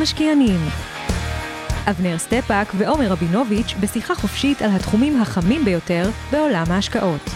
המשקיענים אבנר סטפאק ועומר רבינוביץ' בשיחה חופשית על התחומים החמים ביותר בעולם ההשקעות.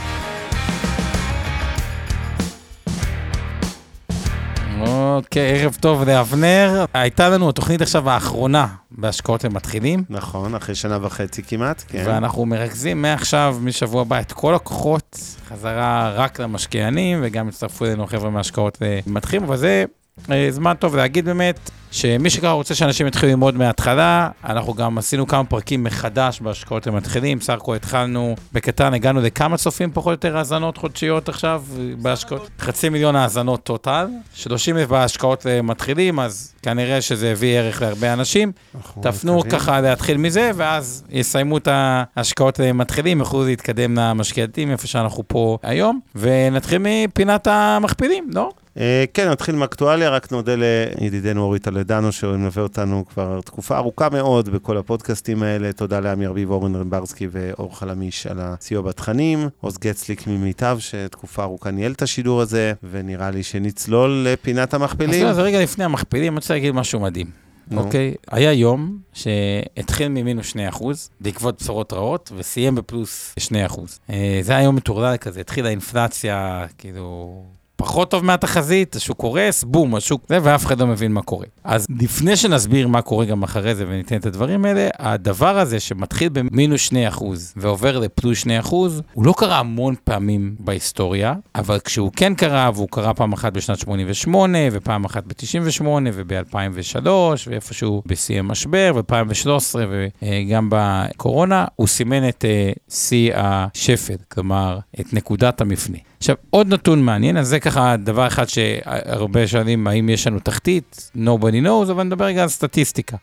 אוקיי, ערב טוב לאבנר. הייתה לנו התוכנית עכשיו האחרונה בהשקעות למתחילים. נכון, אחרי שנה וחצי כמעט, כן. ואנחנו מרכזים מעכשיו, משבוע הבא, את כל הכוחות חזרה רק למשקיענים, וגם הצטרפו אלינו חבר'ה מהשקעות למתחילים, אבל זה אה, זמן טוב להגיד באמת, שמי שכבר רוצה שאנשים יתחילו ללמוד מההתחלה, אנחנו גם עשינו כמה פרקים מחדש בהשקעות למתחילים, סך הכל התחלנו בקטן, הגענו לכמה צופים פחות או יותר האזנות חודשיות עכשיו בהשקעות, חצי מיליון האזנות טוטל, 30 אלף בהשקעות למתחילים, אז כנראה שזה הביא ערך להרבה אנשים. תפנו מקווים. ככה להתחיל מזה, ואז יסיימו את ההשקעות למתחילים, יוכלו להתקדם למשקיעתים, איפה שאנחנו פה היום, ונתחיל מפינת המכפילים, לא? אה, כן, נתחיל מאקטואליה, רק נודה לידידנו אורי טלדנו, שמלווה אותנו כבר תקופה ארוכה מאוד בכל הפודקאסטים האלה. תודה לעמי ארביב, אורן רמברסקי ואור חלמיש על הסיוע בתכנים. עוז גצליק ממיטב, שתקופה ארוכה ניהל את השידור הזה, ונראה לי שנצלול לפינת המכפילים. אז רגע לפני המכפילים, אני רוצה להגיד משהו מדהים. אוקיי? Okay. היה יום שהתחיל ממינוס 2% בעקבות בשורות רעות, וסיים בפלוס 2%. אה, זה היה יום מטורלל כזה, התחילה האינפלציה, כאילו... פחות טוב מהתחזית, השוק קורס, בום, השוק זה, ואף אחד לא מבין מה קורה. אז לפני שנסביר מה קורה גם אחרי זה וניתן את הדברים האלה, הדבר הזה שמתחיל במינוס 2% ועובר לפלוס 2%, הוא לא קרה המון פעמים בהיסטוריה, אבל כשהוא כן קרה, והוא קרה פעם אחת בשנת 88, ופעם אחת ב-98, וב-2003, ואיפשהו בשיא המשבר, וב-2013, וגם בקורונה, הוא סימן את אה, שיא השפל, כלומר, את נקודת המפנה. עכשיו, עוד נתון מעניין, אז זה ככה דבר אחד שהרבה שואלים, האם יש לנו תחתית? nobody knows, אבל נדבר רגע על סטטיסטיקה.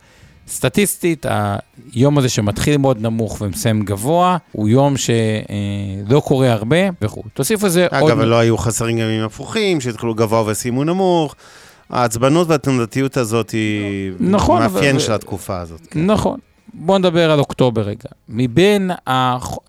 סטטיסטית, היום הזה שמתחיל מאוד נמוך ומסיים גבוה, הוא יום שלא קורה הרבה וכו'. תוסיף לזה עוד... אגב, לא היו חסרים ימים הפוכים, שהתחילו גבוה וסיימו נמוך. העצבנות והתנודתיות הזאת היא נכון, מאפיין ו... של התקופה הזאת. כן. נכון. בואו נדבר על אוקטובר רגע. מבין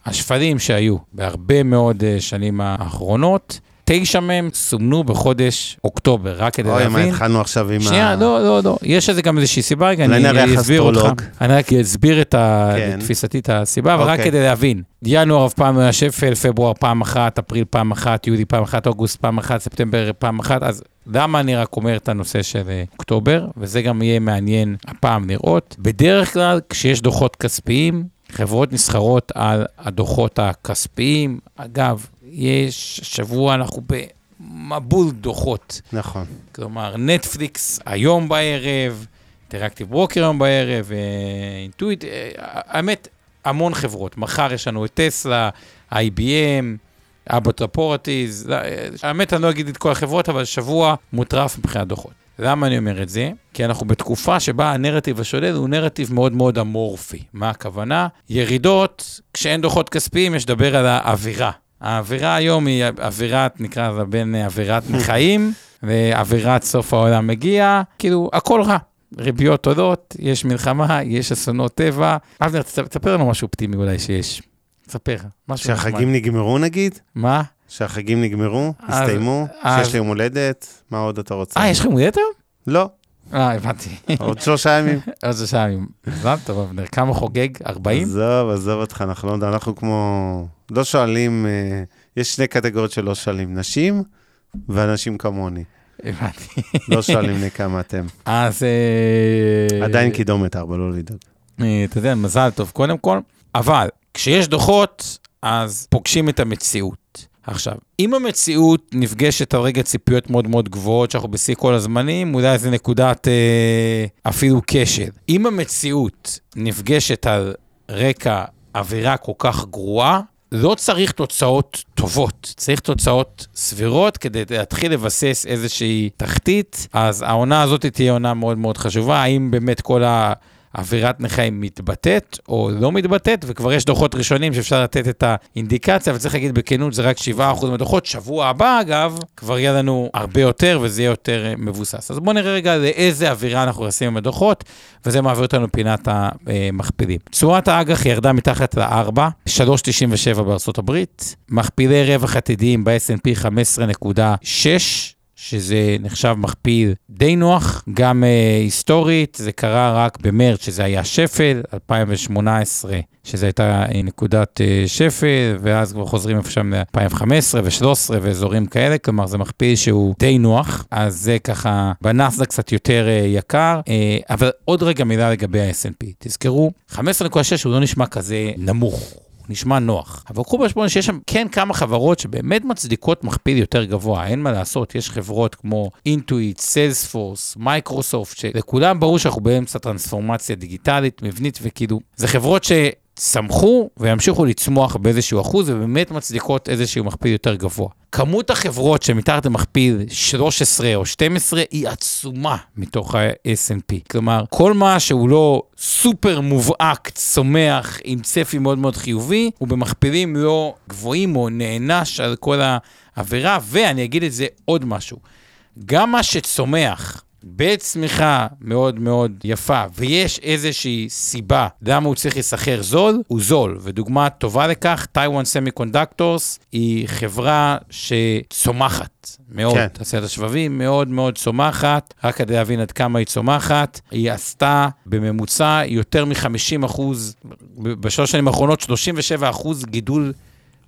השפלים שהיו בהרבה מאוד אה, שנים האחרונות, תשע מהם סומנו בחודש אוקטובר, רק כדי להבין. אוי, מה התחלנו עכשיו עם ה... שנייה, לא, לא, לא. יש לזה גם איזושהי סיבה, רגע, אני אסביר אותך. אני רק אסביר את כן. תפיסתי את הסיבה, אבל רק אוקיי. כדי להבין. ינואר אף פעם היה שפל, פברואר פעם אחת, אפריל פעם אחת, יולי פעם אחת, אוגוסט פעם אחת, ספטמבר פעם אחת, אז למה אני רק אומר את הנושא של אה, אוקטובר, וזה גם יהיה מעניין הפעם לראות. בדרך כלל, כשיש דוחות כספיים, חברות נסחרות על הדוחות הכספיים. אגב, יש שבוע, אנחנו במבול דוחות. נכון. כלומר, נטפליקס היום בערב, אינטראקטיב ברוקר היום בערב, אינטואיט, אה, האמת, המון חברות. מחר יש לנו את טסלה, IBM, אבוט רפורטיז, אה, האמת, אני לא אגיד את כל החברות, אבל שבוע מוטרף מבחינת דוחות. למה אני אומר את זה? כי אנחנו בתקופה שבה הנרטיב השודד הוא נרטיב מאוד מאוד אמורפי. מה הכוונה? ירידות, כשאין דוחות כספיים, יש לדבר על האווירה. האווירה היום היא אווירת, נקרא לזה בין אווירת מחיים ואווירת סוף העולם מגיע, כאילו, הכל רע. ריביות עולות, יש מלחמה, יש אסונות טבע. אבנר, תספר לנו משהו אופטימי אולי שיש. תספר, משהו שהחגים נגמרו נגיד? מה? שהחגים נגמרו, הסתיימו, שיש לי יום הולדת, מה עוד אתה רוצה? אה, יש לך יום הולדת היום? לא. אה, הבנתי. עוד שלושה ימים. עוד שלושה ימים. הבנת, טוב, אבנר, כמה חוגג? 40? עזוב, עזוב אותך, אנחנו לא אנחנו כמו... לא שואלים, אה, יש שני קטגוריות שלא שואלים, נשים ואנשים כמוני. הבנתי. לא שואלים לי כמה אתם. אז... אה, עדיין קידומת ארבע, לא לדאוג. אה, אתה יודע, מזל טוב קודם כל, אבל כשיש דוחות, אז פוגשים את המציאות. עכשיו, אם המציאות נפגשת על רגע ציפיות מאוד מאוד גבוהות, שאנחנו בשיא כל הזמנים, אולי זה נקודת אה, אפילו כשל. אם המציאות נפגשת על רקע אווירה כל כך גרועה, לא צריך תוצאות טובות, צריך תוצאות סבירות כדי להתחיל לבסס איזושהי תחתית. אז העונה הזאת תהיה עונה מאוד מאוד חשובה, האם באמת כל ה... אווירת נכה מתבטאת או לא מתבטאת, וכבר יש דוחות ראשונים שאפשר לתת את האינדיקציה, וצריך להגיד בכנות, זה רק 7% מהדוחות. שבוע הבא, אגב, כבר יהיה לנו הרבה יותר, וזה יהיה יותר אה, מבוסס. אז בואו נראה רגע לאיזה אווירה אנחנו נכנסים עם הדוחות, וזה מעביר אותנו פינת המכפילים. תשואת האג"ח ירדה מתחת ל-4, 3.97 בארה"ב, מכפילי רווח עתידיים ב-S&P 15.6, שזה נחשב מכפיל די נוח, גם uh, היסטורית, זה קרה רק במרץ, שזה היה שפל, 2018, שזה הייתה uh, נקודת uh, שפל, ואז כבר חוזרים איפה שם ל-2015 ו-2013 ואזורים כאלה, כלומר זה מכפיל שהוא די נוח, אז זה ככה בנאסדק קצת יותר uh, יקר, uh, אבל עוד רגע מילה לגבי ה-S&P. תזכרו, 15.6 הוא לא נשמע כזה נמוך. נשמע נוח. אבל קחו בחשבון שיש שם כן כמה חברות שבאמת מצדיקות מכפיל יותר גבוה, אין מה לעשות, יש חברות כמו אינטואיט, סיילספורס, מייקרוסופט, שלכולם ברור שאנחנו באמצע טרנספורמציה דיגיטלית, מבנית, וכאילו, זה חברות ש... צמחו וימשיכו לצמוח באיזשהו אחוז ובאמת מצדיקות איזשהו מכפיל יותר גבוה. כמות החברות שמתחת למכפיל 13 או 12 היא עצומה מתוך ה-S&P כלומר, כל מה שהוא לא סופר מובהק, צומח, עם צפי מאוד מאוד חיובי, הוא במכפילים לא גבוהים או נענש על כל העבירה, ואני אגיד את זה עוד משהו. גם מה שצומח בצמיחה מאוד מאוד יפה, ויש איזושהי סיבה למה הוא צריך להיסחר זול, הוא זול. ודוגמה טובה לכך, Taiwan Semiconductors היא חברה שצומחת מאוד. כן. תעשיית השבבים מאוד מאוד צומחת, רק כדי להבין עד כמה היא צומחת. היא עשתה בממוצע יותר מ-50 אחוז, בשלוש שנים האחרונות 37 אחוז גידול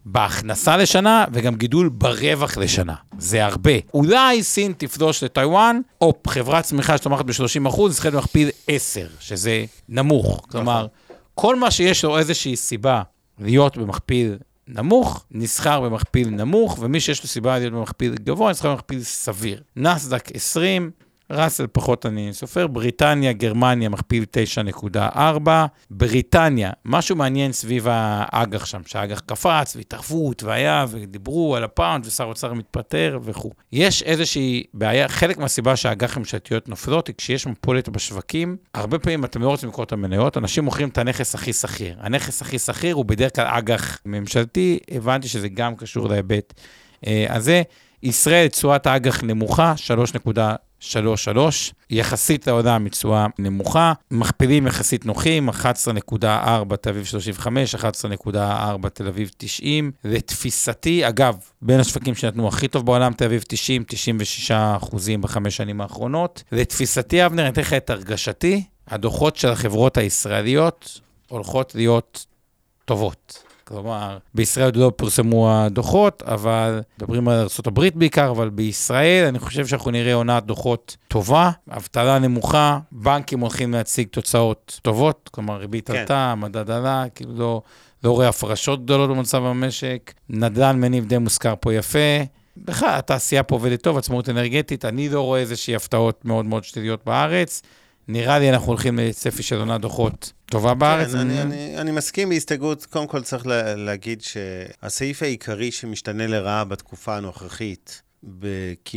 בהכנסה לשנה וגם גידול ברווח לשנה. זה הרבה. אולי סין תפלוש לטיוואן, או חברת צמיחה שתומכת ב-30 אחוז, צריכה להכפיל 10, שזה נמוך. כלומר, כל מה שיש לו איזושהי סיבה להיות במכפיל נמוך, נסחר במכפיל נמוך, ומי שיש לו סיבה להיות במכפיל גבוה, נסחר במכפיל סביר. נסדק 20, ראסל פחות אני סופר, בריטניה, גרמניה, מכפיל 9.4. בריטניה, משהו מעניין סביב האג"ח שם, שהאג"ח קפץ, והתערבות, והיה, ודיברו על הפאונד, ושר אוצר מתפטר וכו'. יש איזושהי בעיה, חלק מהסיבה שהאג"ח הממשלתיות נופלות, היא כשיש מפולת בשווקים, הרבה פעמים אתם לא רוצים לקרוא את המניות, אנשים מוכרים את הנכס הכי שכיר. הנכס הכי שכיר הוא בדרך כלל אג"ח ממשלתי, הבנתי שזה גם קשור להיבט אה, הזה. ישראל, תשואת האג"ח נמוכה, 3.3. 3.3, יחסית לעונה מתשואה נמוכה, מכפילים יחסית נוחים, 11.4 תל אביב 35, 11.4 תל אביב 90. לתפיסתי, אגב, בין השווקים שנתנו הכי טוב בעולם, תל אביב 90, 96 אחוזים בחמש שנים האחרונות. לתפיסתי, אבנר, אני אתן לך את הרגשתי, הדוחות של החברות הישראליות הולכות להיות טובות. כלומר, בישראל עוד לא פורסמו הדוחות, אבל מדברים על ארה"ב בעיקר, אבל בישראל אני חושב שאנחנו נראה עונת דוחות טובה, אבטלה נמוכה, בנקים הולכים להציג תוצאות טובות, כלומר, ריבית כן. עלתה, מדד עלה, כאילו לא, לא רואה הפרשות גדולות במצב המשק, נדל"ן מניב די מוזכר פה יפה. בכלל, התעשייה פה עובדת טוב, עצמאות אנרגטית, אני לא רואה איזושהי הפתעות מאוד מאוד שליליות בארץ. נראה לי אנחנו הולכים לצפי של עונת דוחות טובה בארץ. כן, אני, אני, אני מסכים בהסתייגות. קודם כל צריך לה, להגיד שהסעיף העיקרי שמשתנה לרעה בתקופה הנוכחית,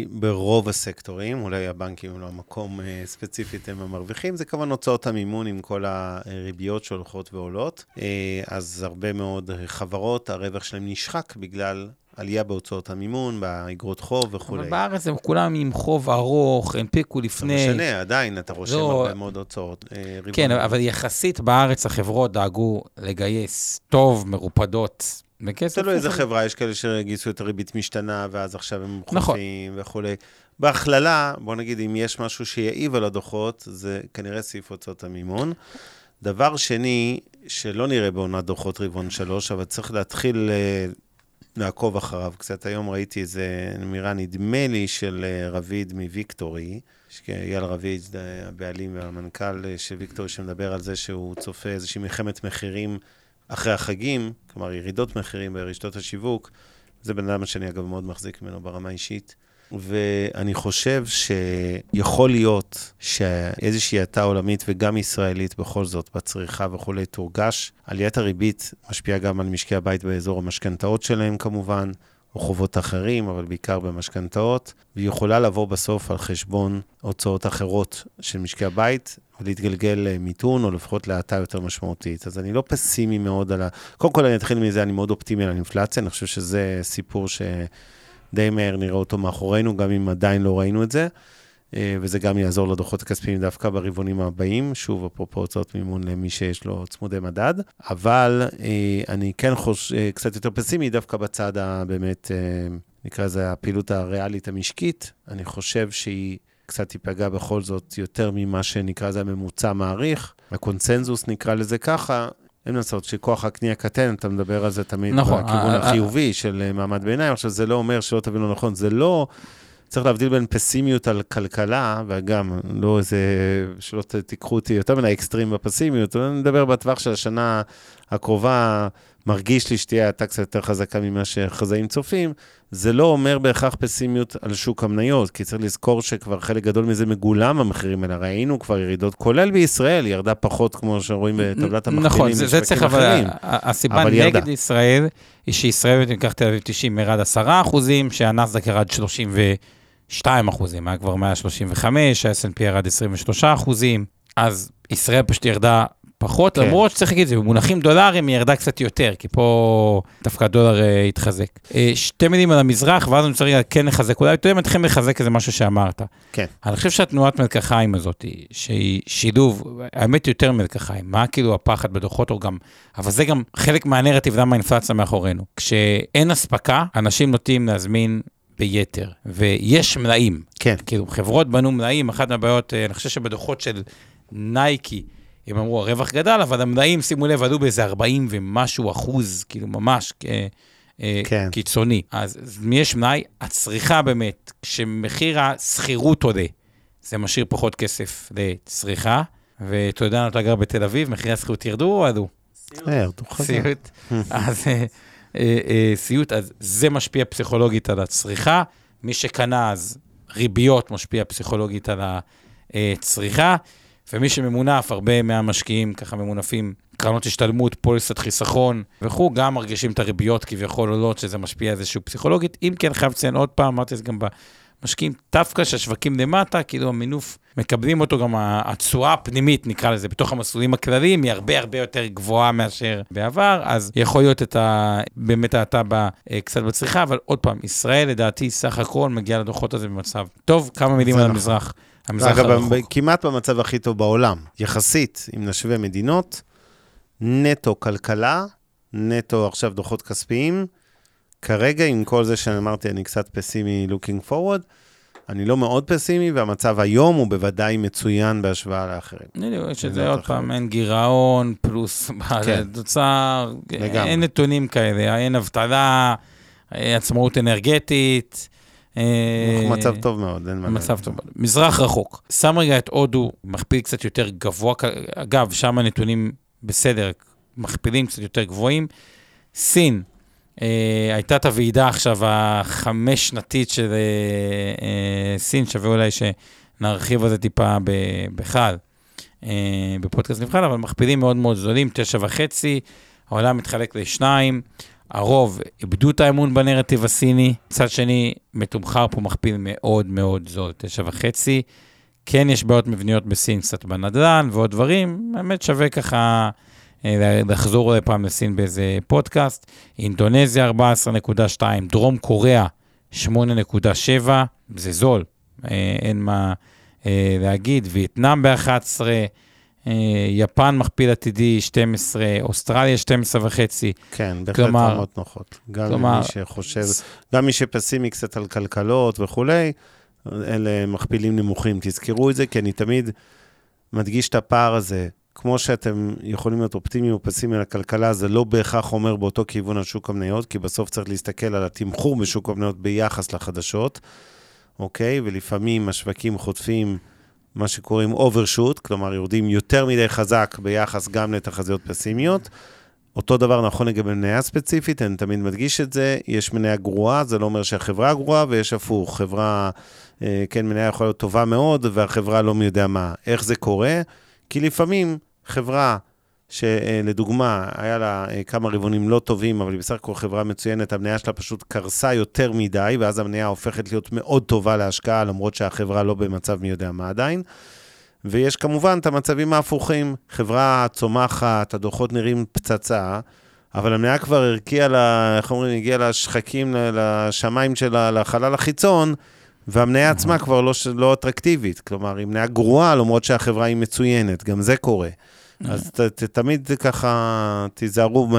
ברוב הסקטורים, אולי הבנקים הם לא המקום אה, ספציפית, הם המרוויחים, זה כמובן הוצאות המימון עם כל הריביות שהולכות ועולות. אה, אז הרבה מאוד חברות, הרווח שלהם נשחק בגלל עלייה בהוצאות המימון, באגרות חוב וכולי. אבל בארץ הם כולם עם חוב ארוך, הנפיקו לפני... לא משנה, עדיין אתה רושם לא... הרבה מאוד הוצאות. אה, כן, אבל יחסית בארץ החברות דאגו לגייס טוב, מרופדות, בכסף. תלוי איזה חברה, יש כאלה שגייסו את הריבית משתנה, ואז עכשיו הם. חופים נכון. וכולי. בהכללה, בוא נגיד, אם יש משהו שיעיב על הדוחות, זה כנראה סעיף הוצאות המימון. דבר שני, שלא נראה בעונת דוחות רבעון שלוש, אבל צריך להתחיל אה, לעקוב אחריו קצת. היום ראיתי איזה אמירה, נדמה לי, של אה, רביד מוויקטורי, אייל רביד, אה, הבעלים והמנכ"ל אה, של ויקטורי, שמדבר על זה שהוא צופה איזושהי מלחמת מחירים אחרי החגים, כלומר ירידות מחירים ברשתות השיווק. זה בן אדם שאני אגב מאוד מחזיק ממנו ברמה אישית. ואני חושב שיכול להיות שאיזושהי האטה עולמית וגם ישראלית בכל זאת, בצריכה וכולי, תורגש. עליית הריבית משפיעה גם על משקי הבית באזור המשכנתאות שלהם כמובן. או חובות אחרים, אבל בעיקר במשכנתאות, והיא יכולה לבוא בסוף על חשבון הוצאות אחרות של משקי הבית, ולהתגלגל למיתון, או לפחות להאטה יותר משמעותית. אז אני לא פסימי מאוד על ה... קודם כל, אני אתחיל מזה, אני מאוד אופטימי על האינפלציה, אני חושב שזה סיפור שדי מהר נראה אותו מאחורינו, גם אם עדיין לא ראינו את זה. אה, וזה גם יעזור לדוחות הכספיים דווקא ברבעונים הבאים, שוב, אפרופו הוצאות מימון למי שיש לו צמודי מדד, אבל אה, אני כן חוש... אה, קצת יותר פסימי דווקא בצד הבאמת, נקרא לזה הפעילות הריאלית המשקית, אני חושב שהיא קצת תיפגע בכל זאת יותר ממה שנקרא לזה הממוצע מעריך, הקונצנזוס נקרא לזה ככה, אין לעשות, שכוח הקנייה קטן, אתה מדבר על זה תמיד נכון, בכיוון החיובי של מעמד ביניים. עכשיו, זה לא אומר שלא תבינו נכון, זה לא צריך להבדיל בין פסימיות על כלכלה, וגם, לא איזה, שלא תיקחו אותי יותר מדי אקסטרים בפסימיות, אני מדבר בטווח של השנה הקרובה, מרגיש לי שתהיה האטה קצת יותר חזקה ממה שחזאים צופים, זה לא אומר בהכרח פסימיות על שוק המניות, כי צריך לזכור שכבר חלק גדול מזה מגולם המחירים האלה. ראינו כבר ירידות, כולל בישראל, ירדה פחות, כמו שרואים בטבלת המכפילים נכון, זה, זה צריך, אבל הסיבה אבל נגד ירדה. ישראל, היא שישראל, אם ניקח תל אביב 90, ירד 10 אחוזים, שהנסדק ירד 30 ו... 2 אחוזים, היה כבר 135, ה-S&P ירד 23 אחוזים, אז ישראל פשוט ירדה פחות, כן. למרות שצריך להגיד את זה, במונחים דולרים היא ירדה קצת יותר, כי פה דווקא הדולר uh, התחזק. Uh, שתי מילים על המזרח, ואז אני רוצה רגע כן לחזק, אולי יותר מתחילים לחזק איזה משהו שאמרת. כן. אני חושב שהתנועת מלקחיים הזאת, שהיא שילוב, האמת יותר מלקחיים, מה כאילו הפחד בדוחות, או גם, אבל זה גם חלק מהנרטיב, למה האינפלציה מאחורינו. כשאין אספקה, אנשים נוטים להזמין ביתר, ויש מלאים. כן. כאילו, חברות בנו מלאים, אחת מהבעיות, אה, אני חושב שבדוחות של נייקי, הם אמרו, הרווח גדל, אבל המלאים, שימו לב, עלו באיזה 40 ומשהו אחוז, כאילו, ממש אה, אה, כן. קיצוני. אז מי יש מלאי? הצריכה באמת, כשמחיר השכירות עולה, זה משאיר פחות כסף לצריכה, ואתה יודע, אתה גר בתל אביב, מחירי השכירות ירדו או עלו? סיוט. אז... אה, אה, סיוט, אז זה משפיע פסיכולוגית על הצריכה. מי שקנה, אז ריביות משפיע פסיכולוגית על הצריכה. ומי שממונף, הרבה מהמשקיעים ככה ממונפים, קרנות השתלמות, פוליסת חיסכון וכו', גם מרגישים את הריביות כביכול עולות, שזה משפיע איזשהו פסיכולוגית. אם כן, חייב לציין עוד פעם, אמרתי את זה גם במשקיעים, דווקא שהשווקים למטה, כאילו המינוף מקבלים אותו, גם התשואה הפנימית, נקרא לזה, בתוך המסלולים הכלליים, היא הרבה הרבה יותר גבוהה מאשר בעבר, אז יכול להיות את ה... באמת האטה אה, קצת בצריכה, אבל עוד פעם, ישראל לדעתי סך הכל מגיע לדוחות הזה במצב טוב. כמה מילים על נכון. המזרח. המזרח הרחוק. כמעט במצב הכי טוב בעולם, יחסית, אם נשווה מדינות, נטו כלכלה, נטו עכשיו דוחות כספיים. כרגע, עם כל זה שאמרתי, אני קצת פסימי looking forward, אני לא מאוד פסימי, והמצב היום הוא בוודאי מצוין בהשוואה לאחרים. רואה שזה עוד פעם, אין גירעון, פלוס כן. תוצר, אין נתונים כאלה, אין אבטלה, עצמאות אנרגטית. אנחנו מצב טוב מאוד, אין מה מצב טוב. מזרח רחוק. שם רגע את הודו, מכפיל קצת יותר גבוה, אגב, שם הנתונים בסדר, מכפילים קצת יותר גבוהים. סין, אה, הייתה את הוועידה עכשיו, החמש שנתית של אה, אה, סין, שווה אולי שנרחיב על זה טיפה בכלל, אה, בפודקאסט נבחר, אבל מכפילים מאוד מאוד זולים, תשע וחצי, העולם מתחלק לשניים, הרוב איבדו את האמון בנרטיב הסיני, מצד שני, מתומחר פה מכפיל מאוד מאוד זול, תשע וחצי. כן יש בעיות מבניות בסין, קצת בנדל"ן ועוד דברים, באמת שווה ככה... אה, לחזור אולי פעם לסין באיזה פודקאסט. אינדונזיה 14.2, דרום קוריאה 8.7, זה זול, אה, אין מה אה, להגיד. וייטנאם ב-11, יפן מכפיל עתידי 12, אוסטרליה 12 וחצי. כן, בהחלט רמות נוחות. גם כלומר, מי שחושב, גם מי שפסימי קצת על כלכלות וכולי, אלה מכפילים נמוכים. תזכרו את זה, כי אני תמיד מדגיש את הפער הזה כמו שאתם יכולים להיות אופטימיים או פסימיים על הכלכלה, זה לא בהכרח אומר באותו כיוון על שוק המניות, כי בסוף צריך להסתכל על התמחור בשוק המניות ביחס לחדשות, אוקיי? ולפעמים השווקים חוטפים מה שקוראים overshoot, כלומר יורדים יותר מדי חזק ביחס גם לתחזיות פסימיות, אותו דבר נכון לגבי מניה ספציפית, אני תמיד מדגיש את זה, יש מניה גרועה, זה לא אומר שהחברה גרועה, ויש הפוך, חברה, אה, כן, מניה יכולה להיות טובה מאוד, והחברה לא מי יודע מה. איך זה קורה? כי לפעמים חברה שלדוגמה, היה לה אה, כמה רבעונים לא טובים, אבל היא בסך הכל חברה מצוינת, המניה שלה פשוט קרסה יותר מדי, ואז המניה הופכת להיות מאוד טובה להשקעה, למרות שהחברה לא במצב מי יודע מה עדיין. ויש כמובן את המצבים ההפוכים, חברה צומחת, הדוחות נראים פצצה, אבל המניה כבר הרקיעה, לה, איך אומרים, הגיעה לשחקים, לשמיים שלה, לחלל החיצון, והמניה עצמה כבר לא, לא אטרקטיבית. כלומר, היא מניה גרועה, למרות שהחברה היא מצוינת, גם זה קורה. אז ת, ת, תמיד ככה תיזהרו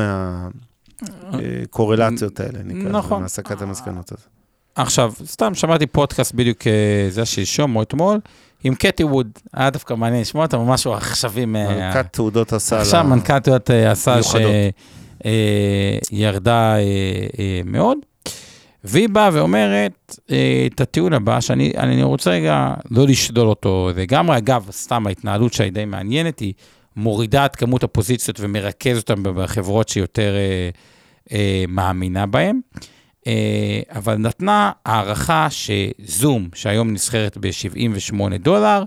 מהקורלציות האלה, נקרא, נכון. מהסקת המסקנות הזאת. עכשיו, סתם שמעתי פודקאסט בדיוק אה, זה שלשום או אתמול, עם קטי ווד, היה דווקא מעניין לשמוע אותה, משהו עכשווי. מלכת תעודות הסל. עכשיו מלכת תעודות אה, הסל שירדה אה, מאוד. והיא באה ואומרת את הטיעון הבא, שאני רוצה רגע לא לשדול אותו לגמרי. אגב, סתם ההתנהלות שלה היא די מעניינת, היא מורידה את כמות הפוזיציות ומרכזת אותן בחברות שיותר אה, אה, מאמינה בהן. אה, אבל נתנה הערכה שזום, שהיום נסחרת ב-78 דולר,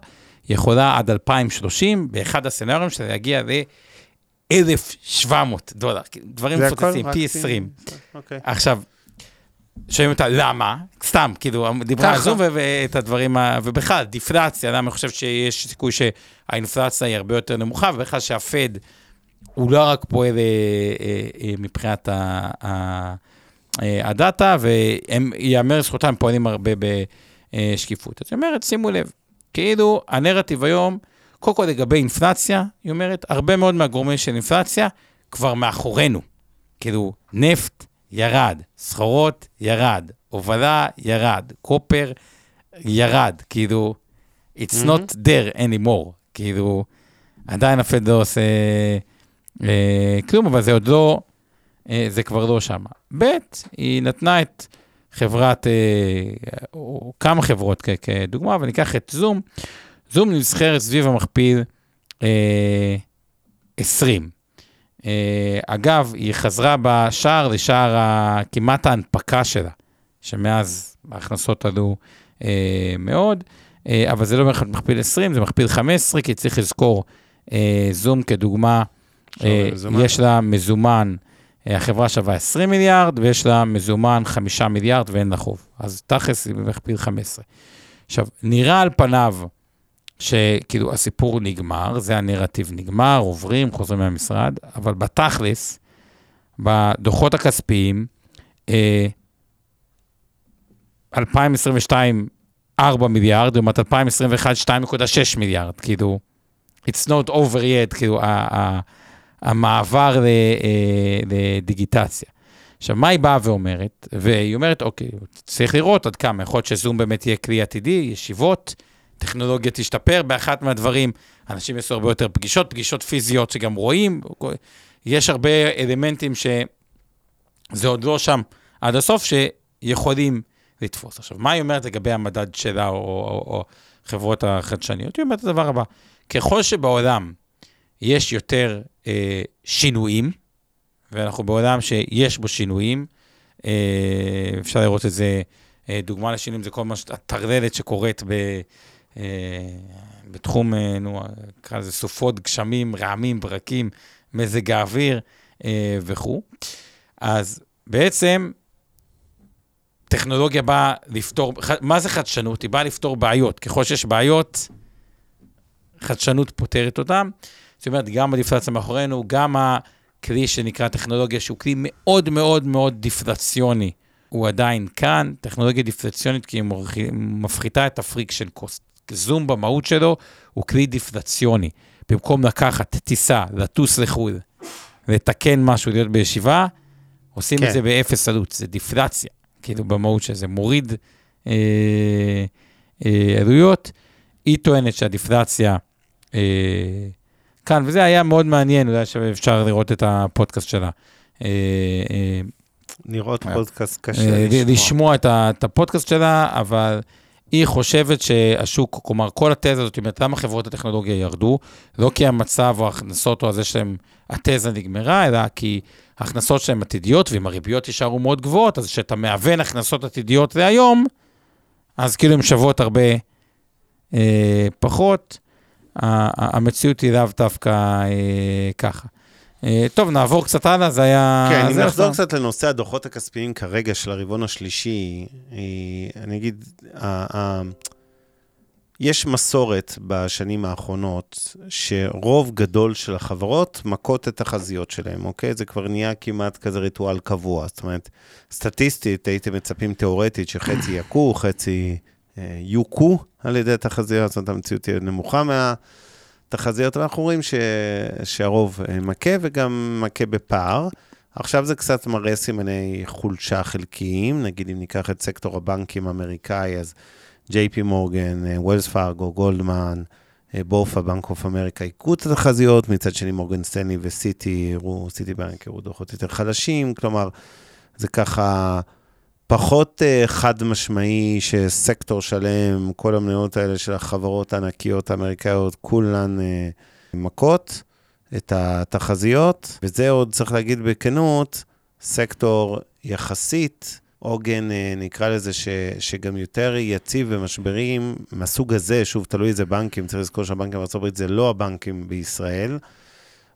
יכולה עד 2030, באחד הסצנריונים שזה יגיע ל-1,700 דולר, דברים מפוצצים, פי 20. אוקיי. עכשיו, שואלים אותה למה, סתם, כאילו, דיברה על זום ואת הדברים, ובכלל, דיפלציה, למה אני חושב שיש סיכוי שהאינפלציה היא הרבה יותר נמוכה, ובכלל שהפד הוא לא רק פועל אה, אה, אה, מבחינת הדאטה, והם, ייאמר לזכותם, פועלים הרבה בשקיפות. אז היא אומרת, שימו לב, כאילו, הנרטיב היום, קודם כל לגבי אינפלציה, היא אומרת, הרבה מאוד מהגורמים של אינפלציה כבר מאחורינו. כאילו, נפט, ירד, סחורות, ירד, הובלה, ירד, קופר, ירד, כאילו, it's not there anymore, כאילו, עדיין הפד לא עושה אה, כלום, אבל זה עוד לא, אה, זה כבר לא שם. ב', היא נתנה את חברת, אה, או כמה חברות כ- כדוגמה, וניקח את זום, זום נסחרת סביב המכפיל אה, 20. Uh, אגב, היא חזרה בשער לשער כמעט ההנפקה שלה, שמאז ההכנסות עלו uh, מאוד, uh, אבל זה לא מכפיל 20, זה מכפיל 15, כי צריך לזכור, uh, זום כדוגמה, uh, יש לה מזומן, uh, החברה שווה 20 מיליארד, ויש לה מזומן 5 מיליארד ואין לה חוב. אז תכלס היא מכפיל 15. עכשיו, נראה על פניו, שכאילו הסיפור נגמר, זה הנרטיב נגמר, עוברים, חוזרים מהמשרד, אבל בתכלס, בדוחות הכספיים, אה, 2022, 4 מיליארד, לעומת 2021, 2.6 מיליארד, כאילו, it's not over yet, כאילו, המעבר אה, לדיגיטציה. עכשיו, מה היא באה ואומרת? והיא אומרת, אוקיי, צריך לראות עד כמה, יכול להיות שזום באמת יהיה כלי עתידי, ישיבות, טכנולוגיה תשתפר, באחת מהדברים אנשים יעשו הרבה יותר פגישות, פגישות פיזיות שגם רואים, יש הרבה אלמנטים שזה עוד לא שם עד הסוף, שיכולים לתפוס. עכשיו, מה היא אומרת לגבי המדד שלה או, או, או חברות החדשניות? היא אומרת את הדבר הבא, ככל שבעולם יש יותר אה, שינויים, ואנחנו בעולם שיש בו שינויים, אה, אפשר לראות את זה, אה, דוגמה לשינויים זה כל מה, הטרללת שקורית ב... אה, בתחום, אה, נו, נקרא לזה סופות, גשמים, רעמים, ברקים, מזג האוויר אה, וכו'. אז בעצם, טכנולוגיה באה לפתור, מה זה חדשנות? היא באה לפתור בעיות. ככל שיש בעיות, חדשנות פותרת אותן. זאת אומרת, גם הדיפלציה מאחורינו, גם הכלי שנקרא טכנולוגיה, שהוא כלי מאוד מאוד מאוד דיפלציוני, הוא עדיין כאן. טכנולוגיה דיפלציונית כי היא מפחיתה את ה friction cost. Zoom במהות שלו הוא כלי דיפלציוני. במקום לקחת טיסה, לטוס לחו"ל, לתקן משהו, להיות בישיבה, עושים כן. את זה באפס עלות, זה דיפלציה, כאילו במהות של זה, מוריד אה, אה, עלויות. היא טוענת שהדיפלציה אה, כאן, וזה היה מאוד מעניין, אולי שאפשר לראות את הפודקאסט שלה. אה, אה, לראות פודקאסט קשה לשמוע. לשמוע את הפודקאסט שלה, אבל היא חושבת שהשוק, כלומר, כל התזה הזאת, זאת אומרת, למה חברות הטכנולוגיה ירדו? לא כי המצב או ההכנסות או הזה שלהם, התזה נגמרה, אלא כי ההכנסות שלהם עתידיות, ואם הריביות יישארו מאוד גבוהות, אז כשאתה מהוון הכנסות עתידיות להיום, אז כאילו הן שוות הרבה אה, פחות. המציאות היא לאו דווקא אה, ככה. אה, טוב, נעבור קצת הלאה, זה היה... כן, אם נחזור. קצת לנושא הדוחות הכספיים כרגע של הרבעון השלישי, אה, אני אגיד, יש מסורת בשנים האחרונות שרוב גדול של החברות מכות את התחזיות שלהם, אוקיי? זה כבר נהיה כמעט כזה ריטואל קבוע. זאת אומרת, סטטיסטית הייתם מצפים תיאורטית שחצי יכו, חצי אה, יוכו על ידי התחזיות, זאת אומרת, המציאות תהיה נמוכה מה... תחזיות, ואנחנו רואים ש... שהרוב אה, מכה וגם מכה בפער. עכשיו זה קצת מראה סימני חולשה חלקיים, נגיד אם ניקח את סקטור הבנקים האמריקאי, אז JP Morgan, Wells Fargo, Goldman, בורפה, Bank of America, הכו את התחזיות, מצד שני Morgan Stanley ו Citi, סיטי בנק הראו דוחות יותר חלשים, כלומר, זה ככה פחות uh, חד משמעי שסקטור שלם, כל המניות האלה של החברות הענקיות האמריקאיות, כולן uh, מכות את התחזיות, וזה עוד צריך להגיד בכנות, סקטור יחסית, עוגן, uh, נקרא לזה, ש, שגם יותר יציב במשברים מהסוג הזה, שוב, תלוי איזה בנקים, צריך לזכור שהבנקים הברית זה לא הבנקים בישראל.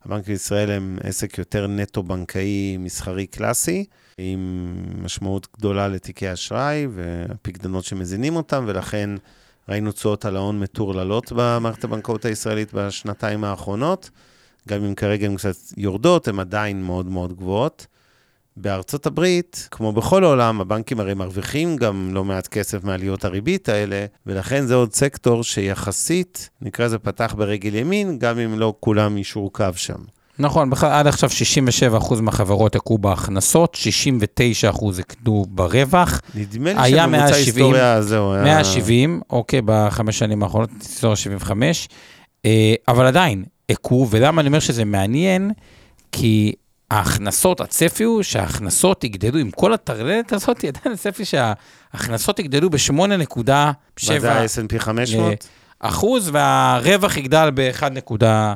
הבנקים בישראל הם עסק יותר נטו-בנקאי מסחרי קלאסי, עם משמעות גדולה לתיקי אשראי והפקדונות שמזינים אותם, ולכן ראינו תשואות על ההון מטורללות במערכת הבנקאות הישראלית בשנתיים האחרונות. גם אם כרגע הן קצת יורדות, הן עדיין מאוד מאוד גבוהות. בארצות הברית, כמו בכל העולם, הבנקים הרי מרוויחים גם לא מעט כסף מעליות הריבית האלה, ולכן זה עוד סקטור שיחסית, נקרא לזה פתח ברגל ימין, גם אם לא כולם יישרו קו שם. נכון, עד עכשיו 67% מהחברות הכו בהכנסות, 69% הקנו ברווח. נדמה לי היה שממוצע 170, ההיסטוריה, זהו, היה... 170, אוקיי, בחמש שנים האחרונות, אזור 75, אה, אבל עדיין, הכו, ולמה אני אומר שזה מעניין? כי ההכנסות, הצפי הוא שההכנסות יגדלו, עם כל הטרללת הזאת, עדיין הצפי שההכנסות יגדלו ב-8.7 מה זה ה-S&P 500? אחוז, והרווח יגדל ב-1.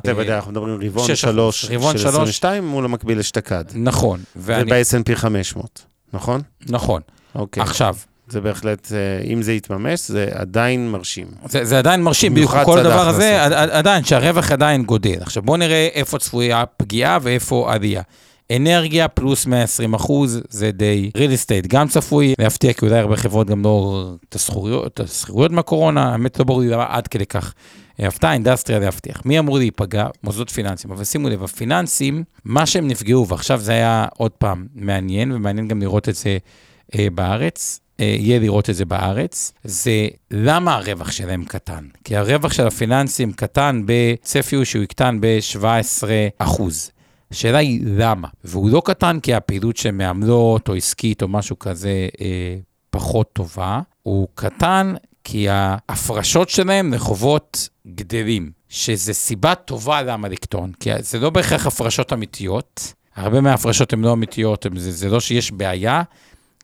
זה ודאי, אנחנו מדברים רבעון שש אחוז. 3 רבעון של שלוש. 22 מול המקביל אשתקד. נכון, וב-S&P 500, נכון? נכון. אוקיי. עכשיו, זה בהחלט, אה, אם זה יתממש, זה עדיין מרשים. זה, זה עדיין מרשים, בדיוק כל הדבר הזה, עדיין, שהרווח עדיין גודל. עכשיו בואו נראה איפה צפויה פגיעה ואיפה עלייה. אנרגיה פלוס 120 אחוז, זה די real estate גם צפוי להפתיע, כי אולי הרבה חברות גם לא את השכירויות- מהקורונה, האמת לא ברור לי למה עד כדי כך. אה, הפתעה, אינדסטריה להבטיח. מי אמור להיפגע? מוסדות פיננסיים. אבל שימו לב, הפיננסים, מה שהם נפגעו, ועכשיו זה היה עוד פעם מעניין, ומעניין גם לראות את זה אה, בארץ, אה, יהיה לראות את זה בארץ, זה למה הרווח שלהם קטן. כי הרווח של הפיננסים קטן בצפי הוא שהוא יקטן ב-17 אחוז. השאלה היא למה, והוא לא קטן כי הפעילות שהן מעמלות או עסקית או משהו כזה אה, פחות טובה, הוא קטן כי ההפרשות שלהם לחובות גדלים, שזה סיבה טובה למה לקטון, כי זה לא בהכרח הפרשות אמיתיות, הרבה מההפרשות הן לא אמיתיות, הם- זה, זה לא שיש בעיה,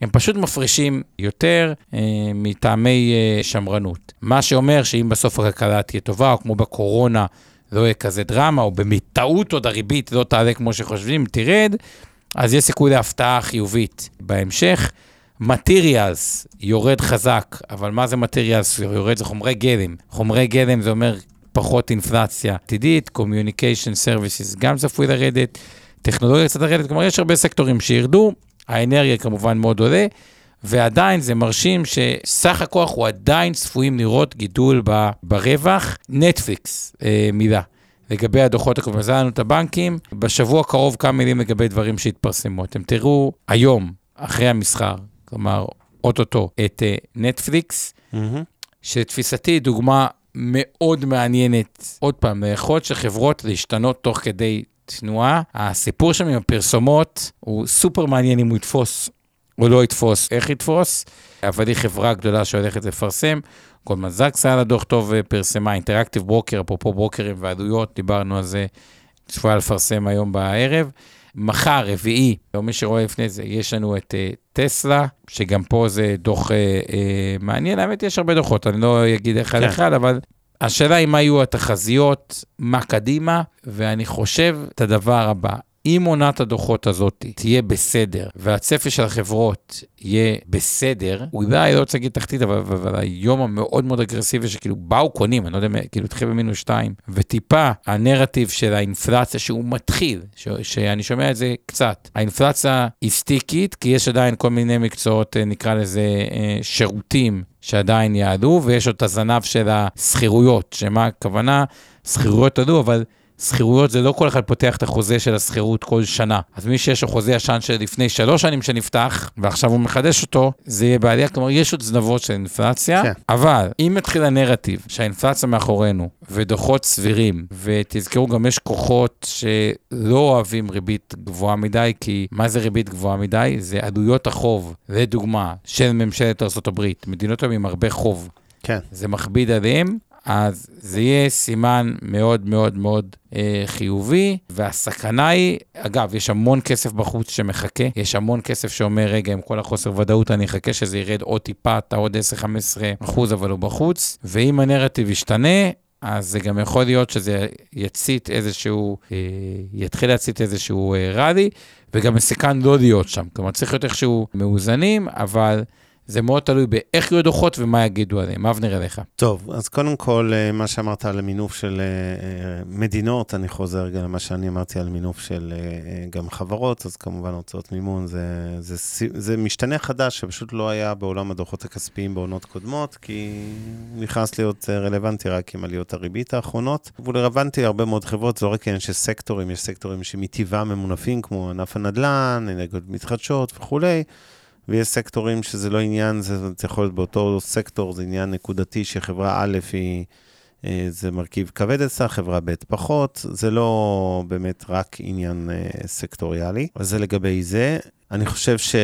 הם פשוט מפרישים יותר אה, מטעמי אה, שמרנות. מה שאומר שאם בסוף הכלכלה תהיה טובה, או כמו בקורונה, לא יהיה כזה דרמה, או בטעות עוד הריבית לא תעלה כמו שחושבים, תרד, אז יש סיכוי להפתעה חיובית בהמשך. מטריאלס יורד חזק, אבל מה זה מטריאלס יורד? זה חומרי גלם. חומרי גלם זה אומר פחות אינפלציה עתידית, Communication Services גם צפוי לרדת, טכנולוגיה קצת לרדת, כלומר יש הרבה סקטורים שירדו, האנרגיה כמובן מאוד עולה, ועדיין זה מרשים שסך הכוח הוא עדיין צפויים לראות גידול ב- ברווח. נטפליקס, אה, מילה. לגבי הדוחות הקודמים, אז היה לנו את הבנקים, בשבוע הקרוב כמה מילים לגבי דברים שהתפרסמו. אתם תראו היום, אחרי המסחר, כלומר, אוטוטו, את אה, נטפליקס, מהמם. שתפיסתי היא דוגמה מאוד מעניינת. עוד פעם, היכולת של חברות להשתנות תוך כדי תנועה. הסיפור שם עם הפרסומות הוא סופר מעניין אם הוא יתפוס או לא יתפוס, איך יתפוס, אבל היא חברה גדולה שהולכת לפרסם. גולדמן זקס היה לה דוח טוב ופרסמה, אינטראקטיב ברוקר, אפרופו ברוקרים ועלויות, דיברנו על זה, צפויה לפרסם היום בערב. מחר, רביעי, או מי שרואה לפני זה, יש לנו את uh, טסלה, שגם פה זה דוח uh, uh, מעניין. האמת, יש הרבה דוחות, אני לא אגיד אחד כן. אחד, אבל השאלה היא מה יהיו התחזיות, מה קדימה, ואני חושב את הדבר הבא. אם עונת הדוחות הזאת תהיה בסדר, והצפי של החברות יהיה בסדר, אולי לא רוצה להגיד תחתית, אבל, אבל היום המאוד מאוד אגרסיבי שכאילו באו קונים, אני לא יודע, כאילו התחיל במינוס 2, וטיפה הנרטיב של האינפלציה שהוא מתחיל, ש, שאני שומע את זה קצת, האינפלציה היא סטיקית, כי יש עדיין כל מיני מקצועות, אה, נקרא לזה אה, שירותים, שעדיין יעלו, ויש עוד את הזנב של השכירויות, שמה הכוונה? שכירויות עלו, אבל שכירויות זה לא כל אחד פותח את החוזה של השכירות כל שנה. אז מי שיש לו חוזה ישן של לפני שלוש שנים שנפתח, ועכשיו הוא מחדש אותו, זה יהיה בעלייה, כלומר יש עוד זנבות של אינפלציה, כן. אבל אם מתחיל הנרטיב שהאינפלציה מאחורינו, ודוחות סבירים, ותזכרו גם יש כוחות שלא אוהבים ריבית גבוהה מדי, כי מה זה ריבית גבוהה מדי? זה עלויות החוב, לדוגמה, של ממשלת ארה"ב, מדינות היום עם הרבה חוב. כן. זה מכביד עליהם, אז זה יהיה סימן מאוד מאוד מאוד אה, חיובי, והסכנה היא, אגב, יש המון כסף בחוץ שמחכה, יש המון כסף שאומר, רגע, עם כל החוסר ודאות, אני אחכה שזה ירד עוד טיפה, אתה עוד 10-15 אחוז, אבל הוא בחוץ, ואם הנרטיב ישתנה, אז זה גם יכול להיות שזה יצית איזשהו, אה, יתחיל להצית איזשהו אה, ראלי, וגם מסוכן לא להיות שם. כלומר, צריך להיות איכשהו מאוזנים, אבל זה מאוד תלוי באיך יהיו הדוחות ומה יגידו עליהם. אבנר אליך. טוב, אז קודם כל, אה, מה שאמרת על המינוף של אה, אה, מדינות, אני חוזר רגע למה שאני אמרתי על מינוף של גם חברות, אז כמובן הוצאות מימון זה, זה, זה, משתנה חדש שפשוט לא היה בעולם הדוחות הכספיים בעונות קודמות, כי הוא נכנס להיות רלוונטי רק עם עליות הריבית האחרונות. והוא רלוונטי להרבה מאוד חברות, זה לא רק עניין של סקטורים, יש סקטורים שמטבעם ממונפים, כמו ענף הנדל"ן, אנרגיות מתחדשות וכולי. ויש סקטורים שזה לא עניין, זה, זה יכול להיות באותו סקטור, זה עניין נקודתי שחברה א' היא, אה, זה מרכיב כבד אצלה, חברה ב' פחות, זה לא באמת רק עניין אה, סקטוריאלי. אז זה לגבי זה. אני חושב ש...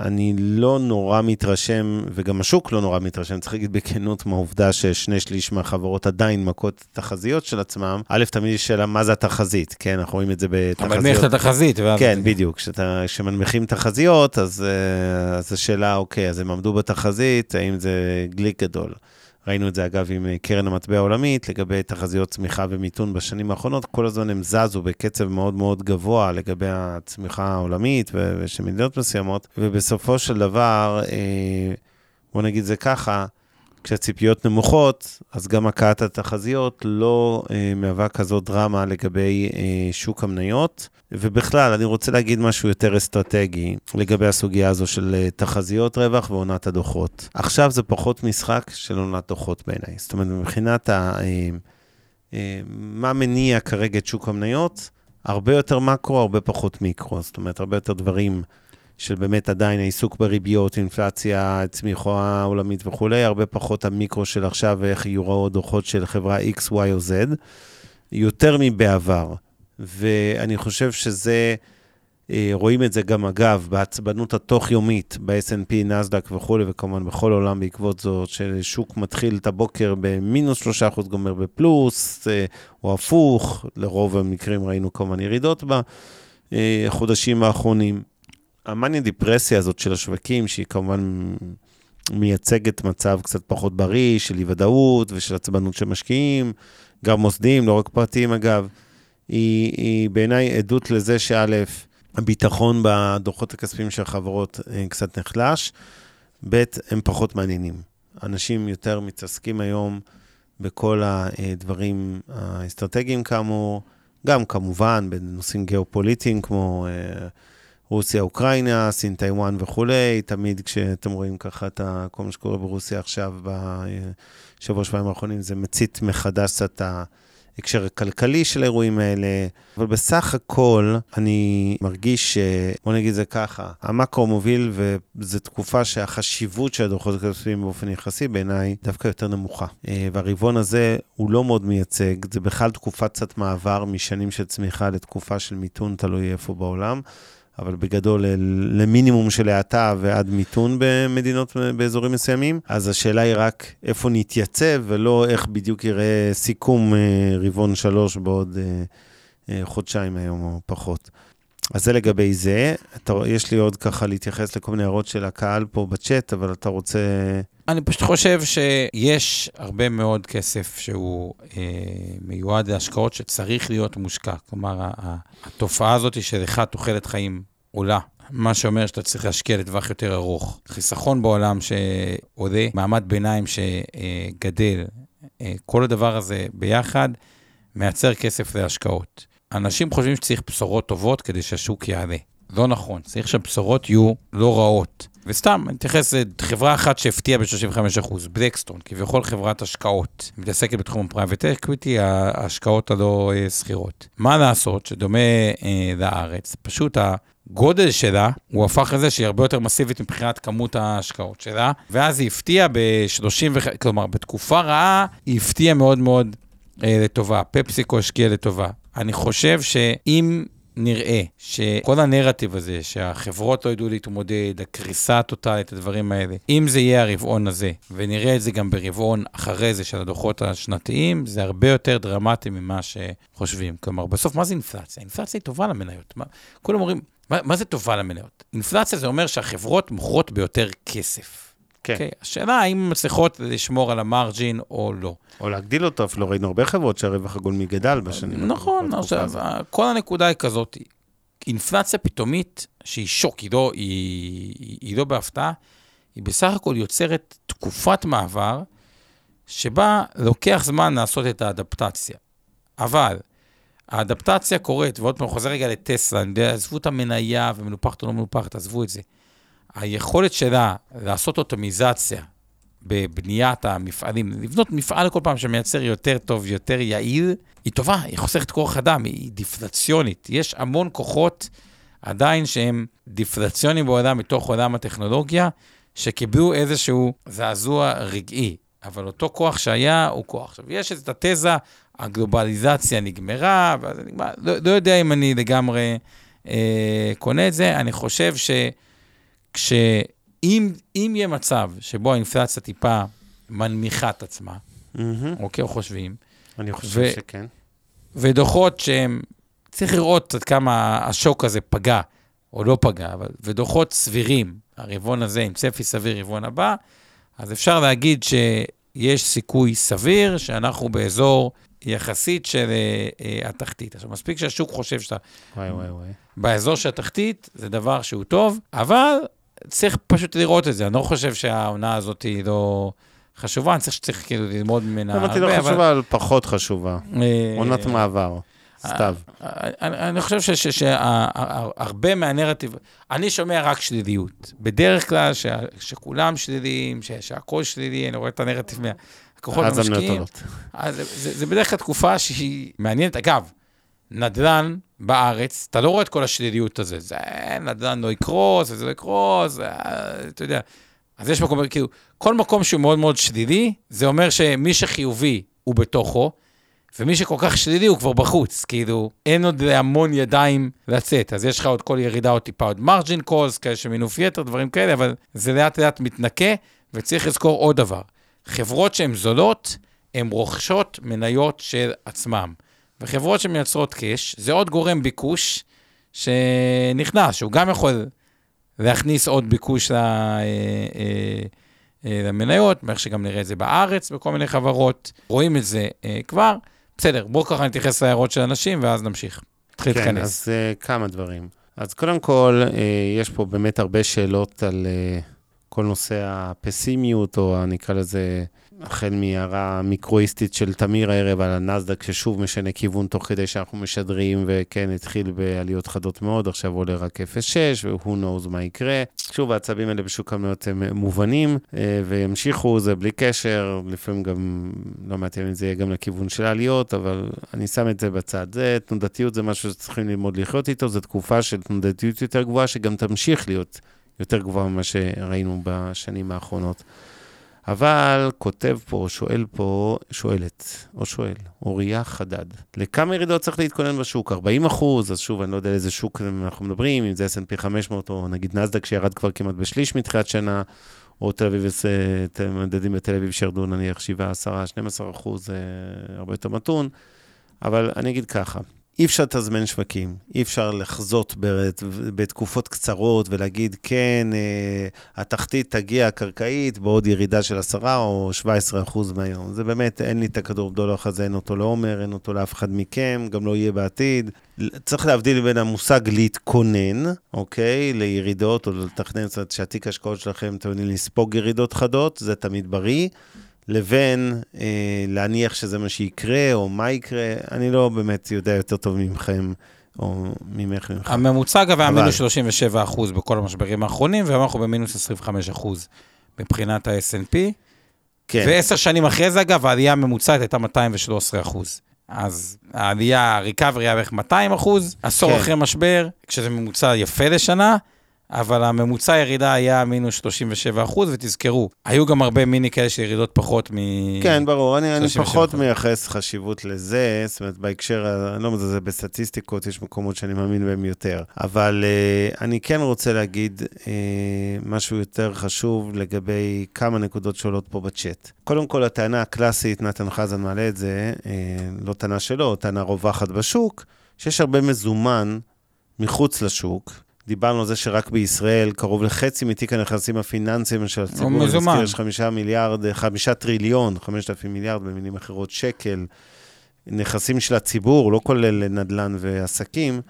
אני לא נורא מתרשם, וגם השוק לא נורא מתרשם, צריך להגיד בכנות מהעובדה ששני שליש מהחברות עדיין מכות תחזיות של עצמם. א', תמיד יש שאלה מה זה התחזית, כן, אנחנו רואים את זה בתחזיות. אבל מי איך את התחזית? כן, בדיוק. כשמנמיכים תחזיות, אז, אה, אז השאלה, אוקיי, אז הם עמדו בתחזית, האם זה גליק גדול? ראינו את זה, אגב, עם אה, קרן המטבע העולמית, לגבי תחזיות צמיחה ומיתון בשנים האחרונות, כל הזמן הם זזו בקצב מאוד מאוד גבוה לגבי הצמיחה העולמית ושל מדינות מסוימות, ובסופו של דבר, אה, בוא נגיד זה ככה, כשהציפיות נמוכות, אז גם הקעת התחזיות לא אה, מהווה כזאת דרמה לגבי אה, שוק המניות. ובכלל, אני רוצה להגיד משהו יותר אסטרטגי לגבי הסוגיה הזו של אה, תחזיות רווח ועונת הדוחות. עכשיו זה פחות משחק של עונת דוחות בעיניי. זאת אומרת, מבחינת ה, אה, אה, מה מניע כרגע את שוק המניות, הרבה יותר מקרו, הרבה פחות מיקרו. זאת אומרת, הרבה יותר דברים של באמת עדיין העיסוק בריביות, אינפלציה, צמיחה עולמית וכולי, הרבה פחות המיקרו של עכשיו ואיך יוראו דוחות של חברה X, Y או Z, יותר מבעבר. ואני חושב שזה, אה, רואים את זה גם אגב, בעצבנות התוך-יומית, ב-S&P, נסדק וכולי, וכמובן בכל העולם בעקבות זאת, ששוק מתחיל את הבוקר במינוס 3%, גומר בפלוס, אה, או הפוך, לרוב המקרים ראינו כמובן ירידות בחודשים האחרונים. המאניה דיפרסיה הזאת של השווקים, שהיא כמובן מייצגת מצב קצת פחות בריא, של אי-ודאות ושל עצבנות של משקיעים, גם מוסדיים, לא רק פרטיים אגב, היא, היא בעיניי עדות לזה שא', הביטחון בדוחות הכספיים של החברות אה, קצת נחלש, ב', הם פחות מעניינים. אנשים יותר מתעסקים היום בכל הדברים האסטרטגיים כאמור, גם כמובן בנושאים גיאופוליטיים כמו אה, רוסיה, אוקראינה, סין, טיוואן וכולי, תמיד כשאתם רואים ככה את כל מה שקורה ברוסיה עכשיו בשבוע, שבועיים האחרונים, זה מצית מחדש קצת ההקשר הכלכלי של האירועים האלה, אבל בסך הכל אני מרגיש, ש- בוא נגיד זה ככה, המקרו מוביל וזו תקופה שהחשיבות של הדוחות הכספיים באופן יחסי בעיניי דווקא יותר נמוכה. אה, והרבעון הזה הוא לא מאוד מייצג, זה בכלל תקופת קצת מעבר משנים של צמיחה לתקופה של מיתון, תלוי איפה בעולם. אבל בגדול למינימום של האטה ועד מיתון במדינות, באזורים מסוימים. אז השאלה היא רק איפה נתייצב, ולא איך בדיוק יראה סיכום אה, רבעון שלוש בעוד אה, אה, חודשיים היום או פחות. אז זה לגבי זה. אתה, יש לי עוד ככה להתייחס לכל מיני הערות של הקהל פה בצ'אט, אבל אתה רוצה... אני פשוט חושב שיש הרבה מאוד כסף שהוא אה, מיועד להשקעות שצריך להיות מושקע. כלומר, התופעה הזאת של לך תוחלת חיים עולה. מה שאומר שאתה צריך להשקיע לטווח יותר ארוך. חיסכון בעולם שעולה, מעמד ביניים שגדל, אה, כל הדבר הזה ביחד מייצר כסף להשקעות. אנשים חושבים שצריך בשורות טובות כדי שהשוק יעלה. לא נכון, צריך שהבשורות יהיו לא רעות. וסתם, אני אתייחס לחברה אחת שהפתיעה ב-35%, Blackstone, כביכול חברת השקעות. מתעסקת בתחום ה private equity, ההשקעות הלא אה, סחירות. מה לעשות, שדומה אה, לארץ, פשוט הגודל שלה, הוא הפך לזה שהיא הרבה יותר מסיבית מבחינת כמות ההשקעות שלה, ואז היא הפתיעה ב-30, כלומר, בתקופה רעה, היא הפתיעה מאוד מאוד אה, לטובה. פפסיקו השקיע לטובה. אני חושב שאם נראה שכל הנרטיב הזה, שהחברות לא ידעו להתמודד, הקריסה הטוטלית, הדברים האלה, אם זה יהיה הרבעון הזה, ונראה את זה גם ברבעון אחרי זה של הדוחות השנתיים, זה הרבה יותר דרמטי ממה שחושבים. כלומר, בסוף, מה זה אינפלציה? אינפלציה היא טובה למניות. מה, כולם אומרים, מה, מה זה טובה למניות? אינפלציה זה אומר שהחברות מוכרות ביותר כסף. כן. Okay, אוקיי? השאלה האם הן מצליחות לשמור על המרג'ין או לא. או להגדיל אותו, אפילו ראינו הרבה חברות שהרווח הגולמי גדל בשנים נכון, עכשיו, כל הנקודה היא כזאת, אינפלציה פתאומית, שהיא שוק, היא לא, היא, היא, היא לא בהפתעה, היא בסך הכל יוצרת תקופת מעבר, שבה לוקח זמן לעשות את האדפטציה. אבל האדפטציה קורית, ועוד פעם, חוזר רגע לטסלה, עזבו את המניה ומנופחת או לא מנופחת, עזבו את זה. היכולת שלה לעשות אוטומיזציה בבניית המפעלים, לבנות מפעל כל פעם שמייצר יותר טוב, יותר יעיל, היא טובה, היא חוסכת כוח אדם, היא דיפלציונית. יש המון כוחות עדיין שהם דיפלציונים בעולם מתוך עולם הטכנולוגיה, שקיבלו איזשהו זעזוע רגעי. אבל אותו כוח שהיה הוא כוח. עכשיו, יש את התזה, הגלובליזציה נגמרה, ואז נגמר, לא, לא יודע אם אני לגמרי אה, קונה את זה, אני חושב ש... כשאם יהיה מצב שבו האינפלציה טיפה מנמיכה את עצמה, mm-hmm. אוקיי, או חושבים. אני חושב ו- שכן. ודוחות שהם, צריך לראות עד כמה השוק הזה פגע או לא פגע, אבל, ודוחות סבירים, הרבעון הזה עם צפי סביר רבעון הבא, אז אפשר להגיד שיש סיכוי סביר שאנחנו באזור יחסית של uh, uh, התחתית. עכשיו, מספיק שהשוק חושב שאתה... וואי, וואי, וואי. באזור של התחתית, זה דבר שהוא טוב, אבל צריך פשוט לראות את זה. אני לא חושב שהעונה הזאת היא לא חשובה, אני צריך שצריך כאילו ללמוד ממנה הרבה, אבל... לא חשובה, אבל פחות חשובה. אה, עונת מעבר. סתיו. אני חושב שהרבה מהנרטיב, אני שומע רק שליליות. בדרך כלל, שכולם שליליים, שהכול שלילי, אני רואה את הנרטיב מהכוחות המשקיעים. אז זה בדרך כלל תקופה שהיא מעניינת. אגב, נדל"ן בארץ, אתה לא רואה את כל השליליות הזה. זה נדל"ן לא יקרוס, וזה לא יקרוס, אתה יודע. אז יש מקום, כאילו, כל מקום שהוא מאוד מאוד שלילי, זה אומר שמי שחיובי הוא בתוכו, ומי שכל כך שלילי הוא כבר בחוץ, כאילו, אין עוד המון ידיים לצאת. אז יש לך עוד כל ירידה עוד טיפה עוד מרג'ין קולס, כאלה שמינוף יתר, דברים כאלה, אבל זה לאט לאט מתנקה, וצריך לזכור עוד דבר. חברות שהן זולות, הן רוכשות מניות של עצמם. וחברות שמייצרות קאש, זה עוד גורם ביקוש שנכנס, שהוא גם יכול להכניס עוד ביקוש אה, אה, אה, למניות, מאיך שגם נראה את זה בארץ בכל מיני חברות, רואים את זה כבר. בסדר, בואו ככה נתייחס להערות של אנשים ואז נמשיך. נתחיל כן, להתכנס. אז uh, כמה דברים. אז קודם כל, uh, יש פה באמת הרבה שאלות על uh, כל נושא הפסימיות, או נקרא לזה החל מהערה מיקרואיסטית של תמיר הערב על הנסדק, ששוב משנה כיוון תוך כדי שאנחנו משדרים, וכן, התחיל בעליות חדות מאוד, עכשיו עולה רק 0.6, ו-who knows מה יקרה. שוב, העצבים האלה בשוק המניות הם מובנים, אה, וימשיכו, זה בלי קשר, לפעמים גם, לא מעט ימים זה יהיה גם לכיוון של העליות, אבל אני שם את זה בצד. זה, תנודתיות זה משהו שצריכים ללמוד לחיות איתו, זו תקופה של תנודתיות יותר גבוהה, שגם תמשיך להיות יותר גבוהה ממה שראינו בשנים האחרונות. אבל כותב פה, שואל פה, שואלת, או שואל, אוריה חדד, לכמה ירידות צריך להתכונן בשוק? 40 אחוז, אז שוב, אני לא יודע איזה שוק אנחנו מדברים, אם זה S&P 500 או נגיד נסדק שירד כבר כמעט בשליש מתחילת שנה, או תל אביב, מדדים בתל אביב שירדו נניח 7, 10, 12 אחוז, הרבה יותר מתון. אבל אני אגיד ככה, אי אפשר לתזמן שווקים, אי אפשר לחזות בת, בתקופות קצרות ולהגיד, כן, אה, התחתית תגיע הקרקעית בעוד ירידה של 10 או 17 אחוז מהיום. זה באמת, אין לי את הכדור בדולח הזה, אין אותו לעומר, אין אותו לאף אחד מכם, גם לא יהיה בעתיד. צריך להבדיל בין המושג להתכונן, אוקיי, לירידות או לתכנן, אומרת שהתיק ההשקעות שלכם, אתם יודעים, לספוג ירידות חדות, זה תמיד בריא. לבין אה, להניח שזה מה שיקרה, או מה יקרה, אני לא באמת יודע יותר טוב ממכם, או ממך ממך. הממוצע, אגב, היה מינוס 37 אחוז בכל המשברים האחרונים, והיום אנחנו במינוס 25 אחוז מבחינת ה-S&P. כן. ועשר שנים אחרי זה, אגב, העלייה הממוצעת הייתה 213 אחוז. אז העלייה, הריקאברי היה בערך 200 אחוז, עשור כן. אחרי משבר, כשזה ממוצע יפה לשנה, אבל הממוצע ירידה היה מינוס 37 אחוז, ותזכרו, היו גם הרבה מיני כאלה של ירידות פחות מ... כן, ברור, אני, אני 37 פחות. מייחס חשיבות לזה, זאת אומרת, בהקשר, אני לא מזלזל בסטטיסטיקות, יש מקומות שאני מאמין בהם יותר. אבל uh, אני כן רוצה להגיד uh, משהו יותר חשוב לגבי כמה נקודות שעולות פה בצ'אט. קודם כל, הטענה הקלאסית, נתן חזן מעלה את זה, uh, לא טענה שלו, טענה רווחת בשוק, שיש הרבה מזומן מחוץ לשוק. דיברנו על זה שרק בישראל קרוב לחצי מתיק הנכסים הפיננסיים של הציבור, אני מזומן. יש חמישה מיליארד, חמישה טריליון, חמשת אלפים מיליארד, במילים אחרות, שקל, נכסים של הציבור, לא כולל נדל"ן ועסקים,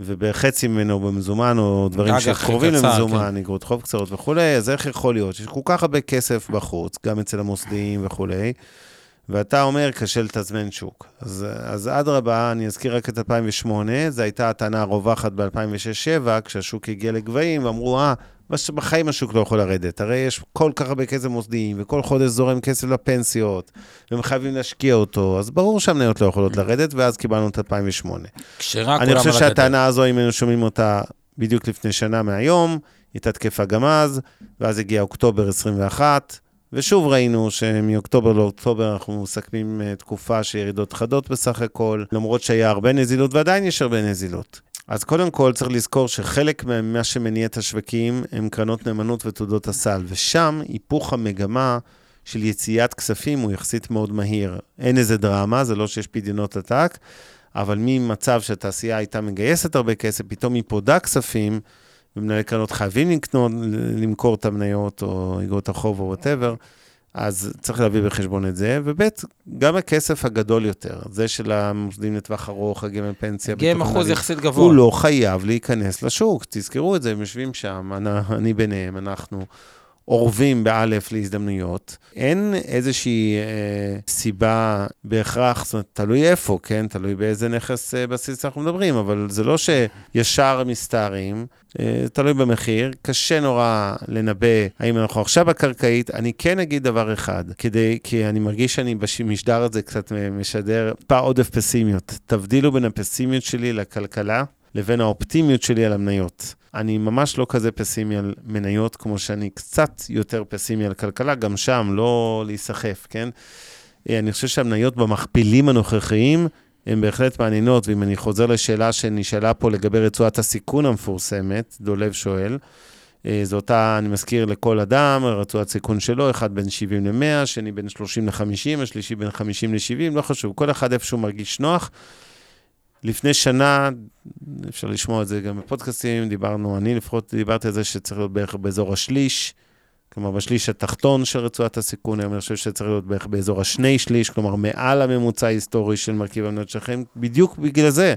ובחצי ממנו במזומן, או דברים אג"ח שקרובים למזומן, אגרות חוב קצרות וכולי, אז איך יכול להיות? שיש כל כך הרבה כסף בחוץ, גם אצל המוסדיים וכולי, ואתה אומר, קשה לתזמן שוק. אז, אז אדרבה, אני אזכיר רק את 2008, זו הייתה הטענה הרווחת ב-2006-2007, כשהשוק הגיע לגבהים, ואמרו, אה, בש- בחיים השוק לא יכול לרדת. הרי יש כל כך הרבה כסף מוסדיים, וכל חודש זורם כסף לפנסיות, והם חייבים להשקיע אותו, אז ברור שהמניות לא יכולות לרדת, ואז קיבלנו את 2008. כשרק אני חושב. שהטענה הזו, אם היינו שומעים אותה בדיוק לפני שנה מהיום, הייתה תקפה גם אז, ואז הגיע אוקטובר 21, ושוב ראינו שמאוקטובר לאוקטובר אנחנו מסכמים אה, תקופה של ירידות חדות בסך הכל, למרות שהיה הרבה נזילות ועדיין יש הרבה נזילות. אז קודם כל צריך לזכור שחלק ממה שמניע את השווקים הם קרנות נאמנות ותעודות הסל, ושם היפוך המגמה של יציאת כספים הוא יחסית מאוד מהיר. אין איזה דרמה, זה לא שיש פדיונות עתק, אבל ממצב שהתעשייה הייתה מגייסת הרבה כסף, פתאום היא פודה כספים, ומנהלי קרנות חייבים לקנות, למכור את המניות או אגרות החוב או whatever, אז צריך להביא בחשבון את זה. וב', גם הכסף הגדול יותר, זה של המוסדים לטווח ארוך, הגמל פנסיה, ביטוח אחוז יחסית גבוה. הוא לא חייב להיכנס לשוק. תזכרו את זה, הם יושבים שם, אני, אני ביניהם, אנחנו אורבים באלף להזדמנויות. אין איזושהי אה, סיבה בהכרח, זאת אומרת, תלוי איפה, כן? תלוי באיזה נכס אה, בסיס אנחנו מדברים, אבל זה לא שישר מסתערים, אה, תלוי במחיר. קשה נורא לנבא האם אנחנו עכשיו בקרקעית. אני כן אגיד דבר אחד, כדי, כי אני מרגיש שאני במשדר הזה קצת משדר טיפה עודף פסימיות. תבדילו בין הפסימיות שלי לכלכלה. לבין האופטימיות שלי על המניות. אני ממש לא כזה פסימי על מניות, כמו שאני קצת יותר פסימי על כלכלה, גם שם, לא להיסחף, כן? אה, אני חושב שהמניות במכפילים הנוכחיים הן בהחלט מעניינות, ואם אני חוזר לשאלה שנשאלה פה לגבי רצועת הסיכון המפורסמת, דולב שואל, אה, זו אותה, אני מזכיר לכל אדם, רצועת סיכון שלו, אחד בין 70 ל-100, שני בין 30 ל-50, השלישי בין 50 ל-70, לא חשוב, כל אחד איפשהו מרגיש נוח. לפני שנה, אפשר לשמוע את זה גם בפודקאסטים, דיברנו, אני לפחות דיברתי על זה שצריך להיות בערך באזור השליש, כלומר בשליש התחתון של רצועת הסיכון, אני חושב שצריך להיות בערך באזור השני שליש, כלומר מעל הממוצע ההיסטורי של מרכיב המניות שלכם, בדיוק בגלל זה.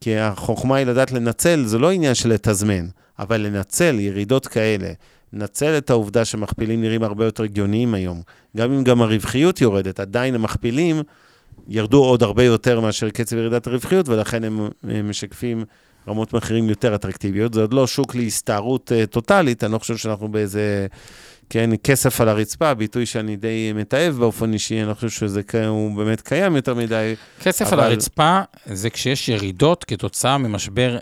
כי החוכמה היא לדעת לנצל, זה לא עניין של לתזמן, אבל לנצל ירידות כאלה, לנצל את העובדה שמכפילים נראים הרבה יותר הגיוניים היום. גם אם גם הרווחיות יורדת, עדיין המכפילים ירדו עוד הרבה יותר מאשר קצב ירידת הרווחיות, ולכן הם, הם משקפים רמות מחירים יותר אטרקטיביות. זה עוד לא שוק להסתערות uh, טוטאלית, אני לא חושב שאנחנו באיזה, כן, כסף על הרצפה, ביטוי שאני די מתעב באופן אישי, אני לא חושב שזה הוא באמת קיים יותר מדי. כסף אבל- על הרצפה זה כשיש ירידות כתוצאה ממשבר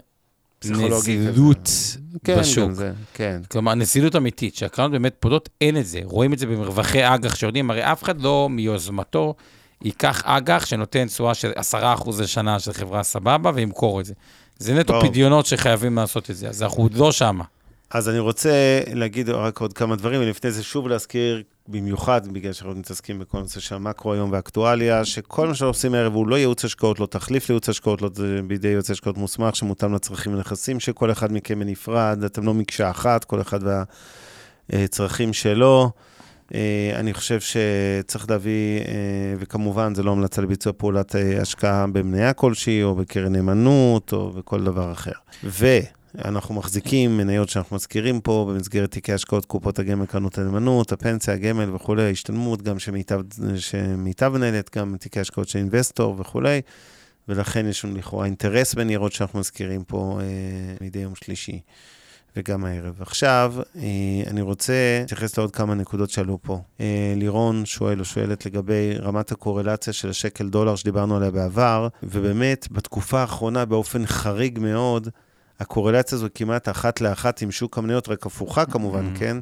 נזילות כן, בשוק. זה, כן. כלומר, נזילות אמיתית, שהקרנות באמת פודות, אין את זה. רואים את זה במרווחי אג"ח שיורדים, הרי אף אחד לא מיוזמתו ייקח אג"ח שנותן תשואה של 10% לשנה של חברה סבבה וימכור את זה. זה נטו ברור. פדיונות שחייבים לעשות את זה, אז אנחנו עוד לא שמה. אז אני רוצה להגיד רק עוד כמה דברים, ולפני זה שוב להזכיר במיוחד בגלל שאנחנו מתעסקים בכל נושא של המקרו היום ואקטואליה, שכל מה שאנחנו עושים הערב הוא לא ייעוץ השקעות, לא תחליף לייעוץ השקעות, לא בידי ייעוץ השקעות מוסמך, שמותאם לצרכים ונכסים של כל אחד מכם בנפרד, אתם לא מקשה אחת, כל אחד והצרכים שלו. אה, אני חושב שצריך להביא, אה, וכמובן, זה לא המלצה לביצוע פעולת אה, השקעה במניה כלשהי, או בקרן נאמנות, או בכל דבר אחר. ואנחנו מחזיקים מניות שאנחנו מזכירים פה במסגרת תיקי השקעות, קופות הגמל, קרנות הנאמנות, הפנסיה, הגמל וכולי, ההשתלמות, גם שמיטב, שמיטב מנהלת, גם תיקי השקעות של אינבסטור וכולי, ולכן יש לנו לכאורה אינטרס בניירות שאנחנו מזכירים פה מדי יום שלישי. וגם הערב. עכשיו, אה, אני רוצה להתייחס לעוד כמה נקודות שעלו פה. אה, לירון שואל או שואלת לגבי רמת הקורלציה של השקל דולר שדיברנו עליה בעבר, ובאמת, בתקופה האחרונה, באופן חריג מאוד, הקורלציה הזו כמעט אחת לאחת עם שוק המניות, רק הפוכה כמובן, mm-hmm. כן?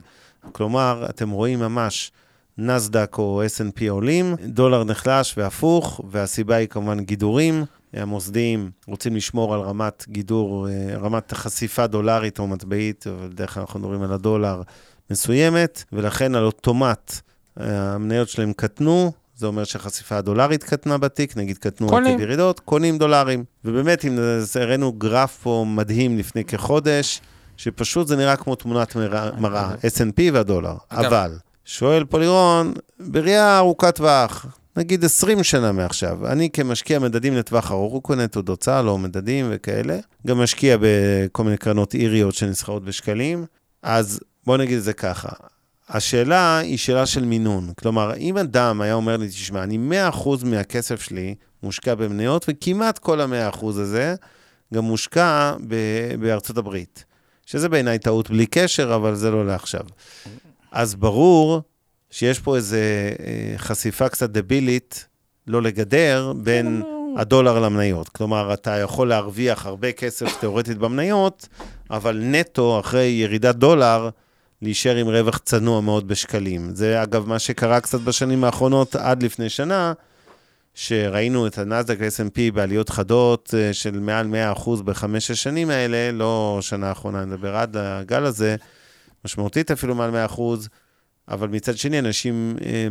כלומר, אתם רואים ממש נסדק או S&P עולים, דולר נחלש והפוך, והסיבה היא כמובן גידורים. המוסדיים רוצים לשמור על רמת גידור, אה, רמת חשיפה דולרית או מטבעית, אבל בדרך כלל אנחנו מדברים על הדולר מסוימת, ולכן על אוטומט אה, המניות שלהם קטנו, זה אומר שהחשיפה הדולרית קטנה בתיק, נגיד קטנו עקב ירידות, קונים דולרים. ובאמת, אם הראינו גרף פה מדהים לפני כחודש, שפשוט זה נראה כמו תמונת מראה, S&P והדולר. אבל, שואל פה לירון, בראייה ארוכת טווח, נגיד 20 שנה מעכשיו. אני כמשקיע מדדים לטווח ארוך, הוא קונה תעודות צה"ל או מדדים וכאלה, גם משקיע בכל מיני קרנות איריות שנסחרות בשקלים, אז בוא נגיד את זה ככה. השאלה היא שאלה של מינון. כלומר, אם אדם היה אומר לי, תשמע, אני 100% מהכסף שלי מושקע במניות, וכמעט כל ה-100% הזה גם מושקע ב- בארצות הברית. שזה בעיניי טעות בלי קשר, אבל זה לא לעכשיו. אז ברור שיש פה איזו אה, חשיפה קצת דבילית, לא לגדר, בין כן, הדולר למניות. כלומר, אתה יכול להרוויח הרבה כסף תיאורטית במניות, אבל נטו, אחרי ירידת דולר, להישאר עם רווח צנוע מאוד בשקלים. זה אגב מה שקרה קצת בשנים האחרונות עד לפני שנה, שראינו את הנסדק ל-S&P בעליות חדות אה, של מעל 100% בחמש השנים האלה, לא שנה האחרונה, אני מדבר עד הגל הזה, משמעותית אפילו מעל 100%, אבל מצד שני, אנשים אה,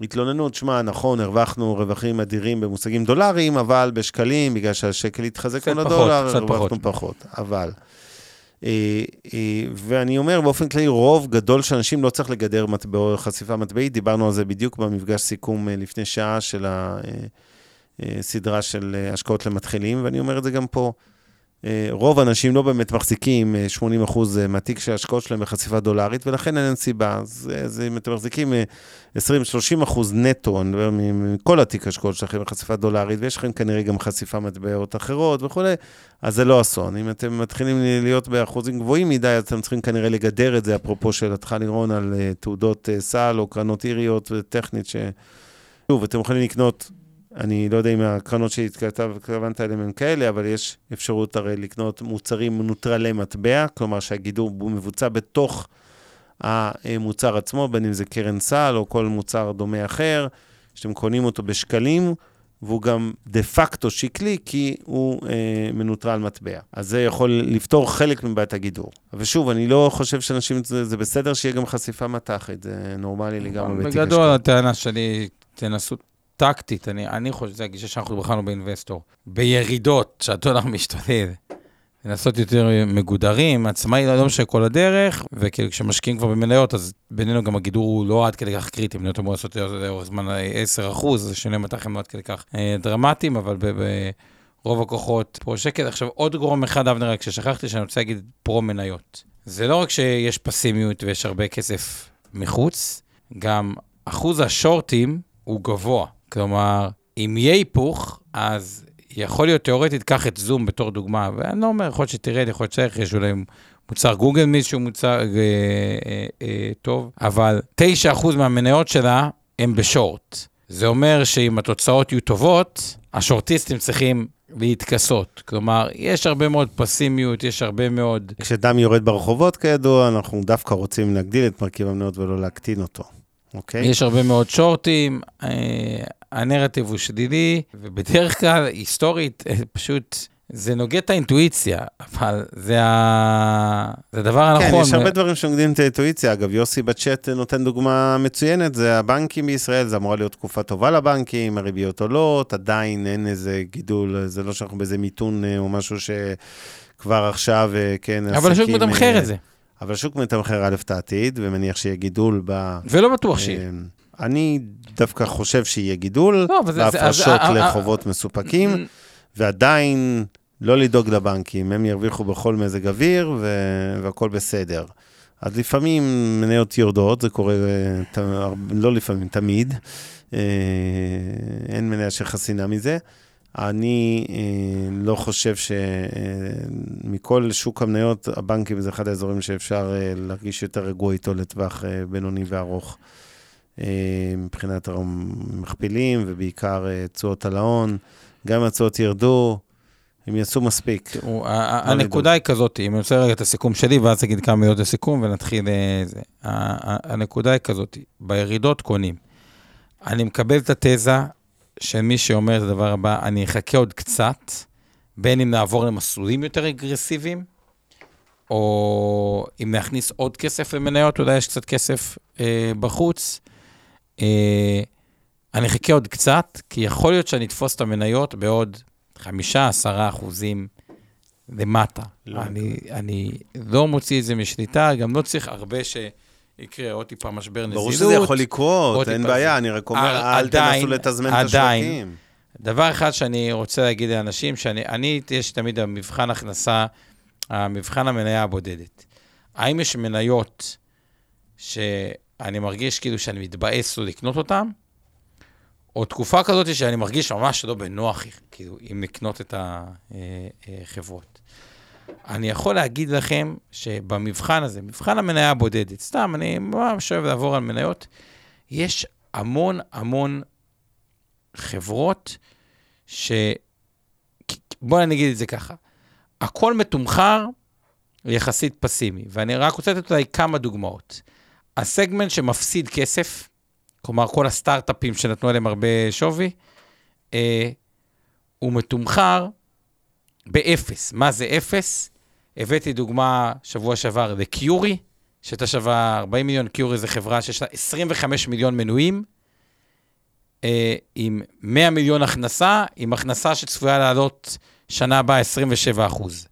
התלוננו, תשמע, נכון, הרווחנו רווחים אדירים במושגים דולריים, אבל בשקלים, בגלל שהשקל התחזק מול הדולר, הרווחנו פחות. פחות. אבל... אה, אה, ואני אומר, באופן כללי, רוב גדול של אנשים לא צריך לגדר מטבע, חשיפה מטבעית, דיברנו על זה בדיוק במפגש סיכום אה, לפני שעה של הסדרה של השקעות למתחילים, ואני אומר את זה גם פה. אה, רוב האנשים לא באמת מחזיקים 80 אה, אחוז אה, מהתיק של ההשקעות שלהם בחשיפה דולרית, ולכן אין סיבה. אז, אז אם אתם מחזיקים 20-30 אחוז נטו, אני מדבר מכל התיק ההשקעות שלכם בחשיפה דולרית, ויש לכם כנראה גם חשיפה מטבעות אחרות וכולי, אז זה לא אסון. אם אתם מתחילים להיות באחוזים גבוהים מדי, אז אתם צריכים כנראה לגדר את זה, אפרופו שאלתך לירון על תעודות סל או קרנות איריות וטכנית, ש... שוב, אתם יכולים לקנות אני לא יודע אם הקרנות שהתכוונת אליהן הן כאלה, אבל יש אפשרות הרי לקנות מוצרים נוטרלי מטבע, כלומר שהגידור מבוצע בתוך המוצר עצמו, בין אם זה קרן סל או כל מוצר דומה אחר, שאתם קונים אותו בשקלים, והוא גם דה פקטו שקלי, כי הוא אה, מנוטרל מטבע. אז זה יכול לפתור חלק מבעיית הגידור. ושוב, אני לא חושב שאנשים, זה, זה בסדר שיהיה גם חשיפה מתחת, זה נורמלי לגמרי. בגדול, הטענה שלי, תנסו טקטית, אני, אני חושב, זו הגישה שאנחנו בחרנו באינבסטור. בירידות, שהדולר משתולל, לנסות יותר מגודרים, עצמאי, לא משנה כל הדרך, וכשמשקיעים כבר במניות, אז בינינו גם הגידור הוא לא עד כדי כך קריטי, מניות אמור לעשות לאורך זמן 10 אחוז, זה שונה מתחים לא עד כדי כך אה, דרמטיים, אבל ברוב הכוחות פרו שקט. עכשיו, עוד גורם אחד, אבנר, רק ששכחתי, שאני רוצה להגיד פרו מניות. זה לא רק שיש פסימיות ויש הרבה כסף מחוץ, גם אחוז השורטים הוא גבוה. כלומר, אם יהיה היפוך, אז יכול להיות תיאורטית, קח את זום בתור דוגמה, ואני לא אומר, יכול להיות שתרד, יכול להיות שצריך, אולי מוצר גוגל מיס שהוא מוצר אה, אה, אה, טוב, אבל 9% מהמניות שלה הם בשורט. זה אומר שאם התוצאות יהיו טובות, השורטיסטים צריכים להתכסות. כלומר, יש הרבה מאוד פסימיות, יש הרבה מאוד... כשדם יורד ברחובות, כידוע, אנחנו דווקא רוצים להגדיל את מרכיב המניות ולא להקטין אותו. אוקיי? יש הרבה מאוד שורטים, אה, הנרטיב הוא שלילי, ובדרך כלל, היסטורית, אה, פשוט זה נוגד את האינטואיציה, אבל זה, ה... זה הדבר הנכון. כן, יש הרבה דברים שנוגדים את האינטואיציה. אגב, יוסי בצ'אט נותן דוגמה מצוינת, זה הבנקים בישראל, זה אמורה להיות תקופה טובה לבנקים, הריביות עולות, עדיין אין איזה גידול, זה לא שאנחנו באיזה מיתון אה, או משהו שכבר עכשיו, כן, אבל השוק מתמחר את זה, אבל השוק מתמחר א' את העתיד, ומניח שיהיה גידול ב... ולא בטוח שיהיה. אה, אני דווקא חושב שיהיה גידול לא, בהפרשות אז- אה, לחובות מסופקים, ועדיין לא לדאוג לבנקים, הם ירוויחו בכל מזג אוויר ו- והכל בסדר. אז לפעמים מניות יורדות, זה קורה, אה, ת- לא לפעמים, תמיד. אה, אין מניה שחסינה מזה. אני אה, לא חושב שמכל שוק המניות, הבנקים זה אחד האזורים שאפשר אה, להרגיש יותר רגוע איתו לטווח אה, בינוני וארוך. אה, מבחינת המכפילים, ובעיקר אה, תשואות על ההון. גם אם התשואות ירדו, הם יעשו מספיק. תראו, הנקודה היא כזאת, אם אני רוצה רגע את הסיכום שלי, ואז אגיד כמה מילות לסיכום ונתחיל אה, זה. הנקודה היא כזאת, בירידות קונים. אני מקבל את התזה של מי שאומר את הדבר הבא, אני אחכה עוד קצת, בין אם נעבור למסלולים יותר אגרסיביים, או אם נכניס עוד כסף למניות, אולי יש קצת כסף אה, בחוץ. אה, אני אחכה עוד קצת, כי יכול להיות שאני אתפוס את המניות בעוד חמישה, עשרה אחוזים למטה. לא אני, אני לא מוציא את זה משליטה, גם לא צריך הרבה שיקרה עוד טיפה משבר נזילות. ברור שזה יכול לקרות, אין בעיה. אני רק אומר, אה, אל עדיין, תנסו לתזמן את. השווקים. דבר אחד שאני רוצה להגיד לאנשים, שאני, אני, יש תמיד המבחן הכנסה, המבחן המניה הבודדת. האם יש מניות שאני מרגיש כאילו שאני מתבאס לא לקנות אותן, או תקופה כזאת שאני מרגיש ממש לא בנוח, כאילו, אם לקנות את החברות. אני יכול להגיד לכם שבמבחן הזה, מבחן המניה הבודדת, סתם, אני ממש אוהב לעבור על מניות, יש המון המון חברות ש... בואו נגיד את זה ככה, הכל מתומחר יחסית פסימי, ואני רק רוצה לתת אולי כמה דוגמאות. הסגמנט שמפסיד כסף, כלומר כל הסטארט-אפים שנתנו עליהם הרבה שווי, אה, הוא מתומחר באפס. מה זה אפס? הבאתי דוגמה שבוע שעבר לקיורי, שהייתה שווה 40 מיליון, קיורי זו חברה שיש לה 25 מיליון מנויים, אה, עם 100 מיליון הכנסה, עם הכנסה שצפויה לעלות שנה הבאה 27 אחוז.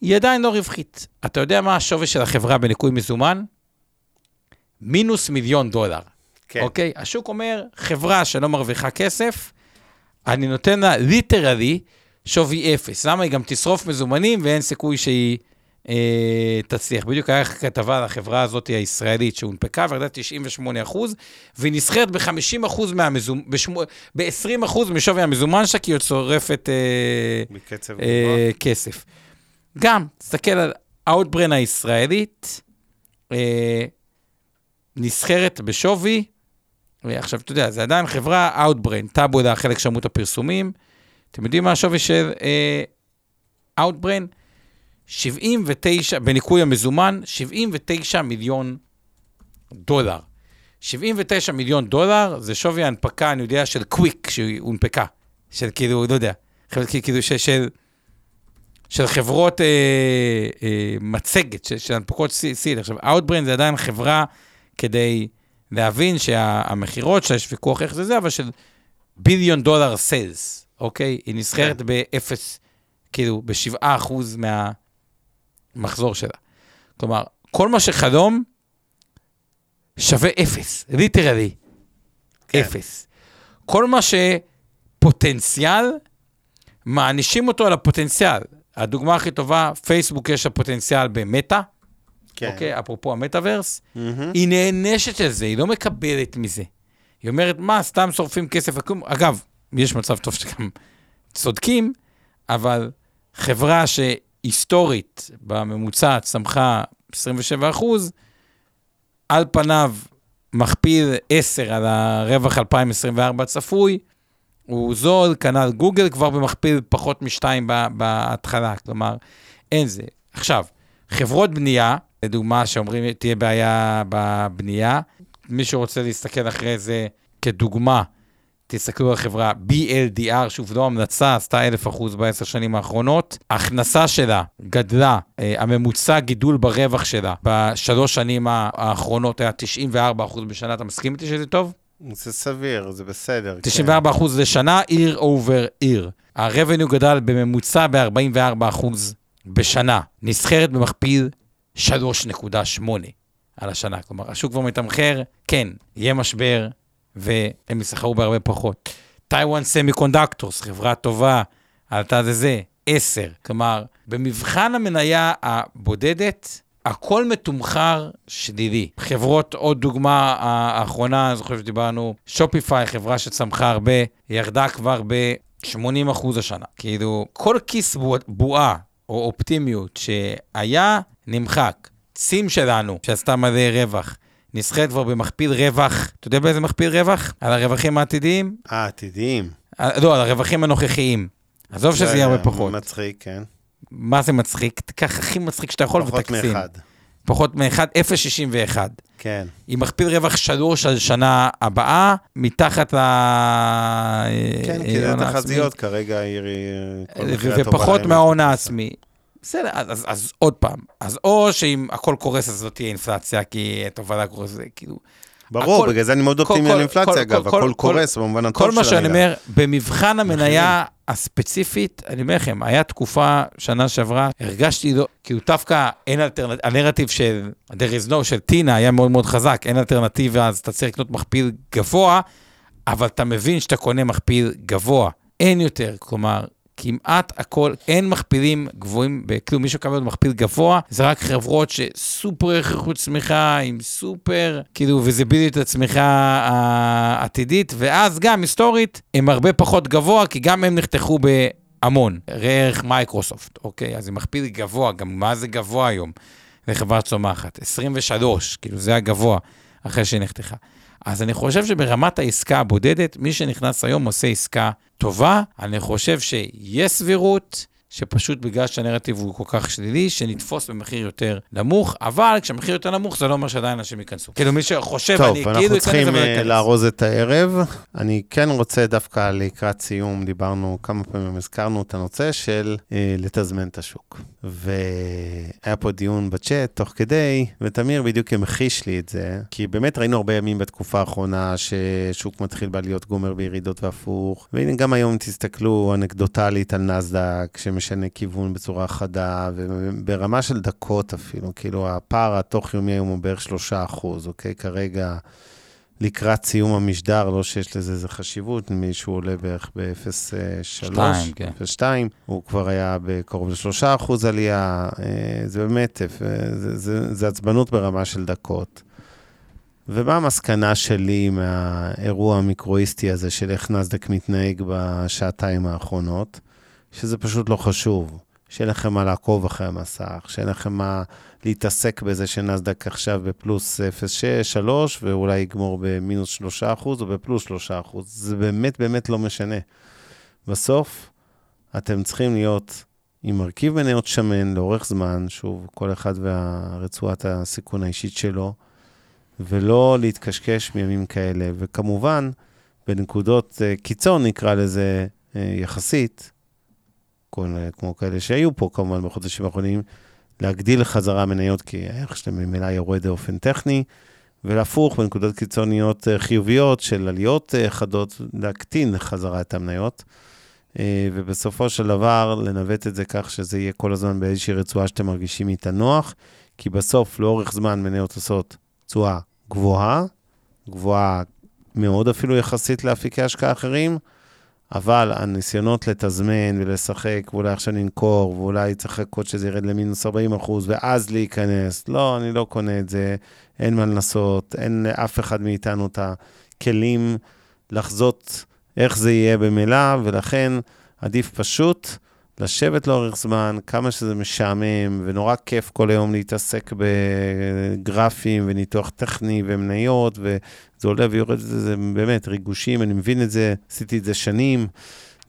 היא עדיין לא רווחית. אתה יודע מה השווי של החברה בניכוי מזומן? מינוס מיליון דולר. כן. אוקיי? השוק אומר, חברה שלא מרוויחה כסף, אני נותן לה ליטרלי שווי אפס. למה? היא גם תשרוף מזומנים ואין סיכוי שהיא אה, תצליח. בדיוק היה כתבה על החברה הזאת הישראלית שהונפקה וירדה 98 אחוז, והיא נסחרת ב-50 אחוז מהמזומן, ב-20 אחוז משווי המזומן שלה, כי היא צורפת אה, בקצב. אה, כסף. גם, תסתכל על האוטברן הישראלית, אה, נסחרת בשווי, אה, עכשיו, אתה יודע, זה עדיין חברה Outbrain, טאבולה, חלק שמעו את הפרסומים. אתם יודעים מה השווי של אה, Outbrain? 79, בניכוי המזומן, 79 מיליון דולר. 79 מיליון דולר זה שווי ההנפקה, אני יודע, של קוויק שהונפקה. של כאילו, לא יודע, כאילו של, של, של חברות אה, אה, מצגת, של, של הנפקות seed. עכשיו, Outbrain זה עדיין חברה כדי להבין שהמכירות שלה, יש ויכוח איך זה זה, אבל של billion דולר sales, okay? היא נסחרת באפס, כאילו, בשבעה אחוז מהמחזור שלה. כלומר, כל מה שחלום שווה אפס, literally, כן. אפס. כל מה שפוטנציאל, מענישים אותו על הפוטנציאל. הדוגמה הכי טובה, פייסבוק יש לה פוטנציאל במטא, כן. אוקיי? אפרופו המטאוורס, מהמם. היא נענשת על זה, היא לא מקבלת מזה. היא אומרת, מה, סתם שורפים כסף? אגב, יש מצב טוב שגם צודקים, אבל חברה שהיסטורית, בממוצע, צמחה 27 אחוז, על פניו מכפיל 10 על הרווח 2024 צפוי, הוא זול, כנ"ל גוגל כבר במכפיל פחות משתיים בהתחלה, כלומר, אין זה. עכשיו, חברות בנייה, לדוגמה, שאומרים תהיה בעיה בבנייה, מי שרוצה להסתכל אחרי זה כדוגמה, תסתכלו על החברה BLDR, שוב, זו המלצה, עשתה אלף אחוז בעשר שנים האחרונות. ההכנסה שלה גדלה, אה, הממוצע גידול ברווח שלה בשלוש שנים האחרונות היה 94 אחוז בשנה, אתה מסכים איתי שזה טוב? זה סביר, זה בסדר. 94 אחוז לשנה, year over year. ה revenue גדל בממוצע ב-44 אחוז בשנה. נסחרת במכפיל 3.8 על השנה. כלומר, השוק כבר מתמחר, כן, יהיה משבר, והם יסחרו בהרבה פחות. Taiwan Semiconductors, חברה טובה, עלתה לזה, 10. כלומר, במבחן המניה הבודדת, הכל מתומחר שלילי. חברות, עוד דוגמה האחרונה, אני זוכר שדיברנו, שופיפיי, חברה שצמחה הרבה, ירדה כבר ב-80 אחוז השנה. כאילו, כל כיס בועה או אופטימיות שהיה, נמחק. צים שלנו, שעשתה מלא רווח, נסחרת כבר במכפיל רווח, אתה יודע באיזה מכפיל רווח? על הרווחים העתידיים? אה, עתידיים. לא, על הרווחים הנוכחיים. עזוב שזה יהיה הרבה פחות. מצחיק, כן. מה זה מצחיק? תיקח הכי מצחיק שאתה יכול ותקצין. פחות מאחד. פחות מאחד, 0.61. כן. עם מכפיל רווח שלוש על שנה הבאה, מתחת ל... כן, כי זה תחזיות כרגע, עירי... ופחות מההון העצמי. בסדר, אז, אז, אז עוד פעם, אז או שאם הכל קורס אז זאת תהיה אינפלציה, כי התובלה קורסת, כאילו... ברור, הכל, בגלל זה אני מאוד אופטימי על אינפלציה, אגב, הכל קורס במובן הטוב של המילה. כל מה שאני אומר, במבחן המניה הספציפית, אני אומר לכם, היה תקופה, שנה שעברה, הרגשתי, לא, כאילו דווקא אין אלטרנטיבה, הנרטיב של there is no, של טינה היה מאוד מאוד חזק, אין אלטרנטיבה, אז אתה צריך לקנות מכפיל גבוה, אבל אתה מבין שאתה קונה מכפיל גבוה. אין יותר, כלומר, כמעט הכל, אין מכפילים גבוהים, כאילו מי שקבל מכפיל גבוה, זה רק חברות שסופר איכות צמיחה, עם סופר, כאילו ויזיביליות הצמיחה העתידית, ואז גם היסטורית, הם הרבה פחות גבוה, כי גם הם נחתכו בהמון. ראה ערך מייקרוסופט, אוקיי? אז זה מכפיל גבוה, גם מה זה גבוה היום לחברה צומחת? 23, כאילו זה הגבוה אחרי שהיא נחתכה. אז אני חושב שברמת העסקה הבודדת, מי שנכנס היום עושה עסקה טובה. אני חושב שיש סבירות. שפשוט בגלל שהנרטיב הוא כל כך שלילי, שנתפוס במחיר יותר נמוך, אבל כשהמחיר יותר נמוך, זה לא אומר שעדיין אנשים ייכנסו. כאילו מי שחושב, טוב, אני כאילו אכנס טוב, אנחנו צריכים לארוז את הערב. אני כן רוצה דווקא לקראת סיום, דיברנו כמה פעמים, הזכרנו את הנושא של אה, לתזמן את השוק. והיה פה דיון בצ'אט תוך כדי, ותמיר בדיוק המחיש לי את זה, כי באמת ראינו הרבה ימים בתקופה האחרונה ששוק מתחיל בעליות גומר בירידות והפוך, והנה גם היום תסתכלו אנקדוטלית על נסדק, משנה כיוון בצורה חדה, וברמה של דקות אפילו, כאילו הפער התוך-יומי היום הוא בערך 3 אחוז, אוקיי? כרגע, לקראת סיום המשדר, לא שיש לזה איזה חשיבות, מישהו עולה בערך ב-0.3, כן. 0.2, הוא כבר היה בקרוב ל-3 אחוז עלייה, אה, זה באמת, אה, זה, זה, זה עצבנות ברמה של דקות. ומה המסקנה שלי מהאירוע המיקרואיסטי הזה של איך נסדק מתנהג בשעתיים האחרונות? שזה פשוט לא חשוב. שאין לכם מה לעקוב אחרי המסך, שאין לכם מה להתעסק בזה שנסדק עכשיו בפלוס 0.6, 3, ואולי יגמור במינוס 3 אחוז או בפלוס 3 אחוז. זה באמת באמת לא משנה. בסוף, אתם צריכים להיות עם מרכיב מניות שמן לאורך זמן, שוב, כל אחד והרצועת הסיכון האישית שלו, ולא להתקשקש מימים כאלה. וכמובן, בנקודות אה, קיצון, נקרא לזה, אה, יחסית, כל, כמו כאלה שהיו פה כמובן בחודשים האחרונים, להגדיל חזרה מניות, כי הערך שלהם ממילא יורד באופן טכני, ולהפוך בנקודות קיצוניות אה, חיוביות של עליות אה, חדות, להקטין חזרה את המניות. אה, ובסופו של דבר, לנווט את זה כך שזה יהיה כל הזמן באיזושהי רצועה שאתם מרגישים איתה נוח, כי בסוף, לאורך זמן, מניות עושות תשואה גבוהה, גבוהה מאוד אפילו יחסית לאפיקי השקעה אחרים, אבל הניסיונות לתזמן ולשחק, ואולי עכשיו ננקור, ואולי צריך לחכות שזה ירד למינוס 40 אחוז, ואז להיכנס, לא, אני לא קונה את זה, אין מה לנסות, אין לאף אחד מאיתנו את הכלים לחזות איך זה יהיה במילא, ולכן עדיף פשוט לשבת לאורך זמן, כמה שזה משעמם, ונורא כיף כל היום להתעסק בגרפים וניתוח טכני ומניות, וזה עולה ויורד, זה, זה באמת ריגושים, אני מבין את זה, עשיתי את זה שנים.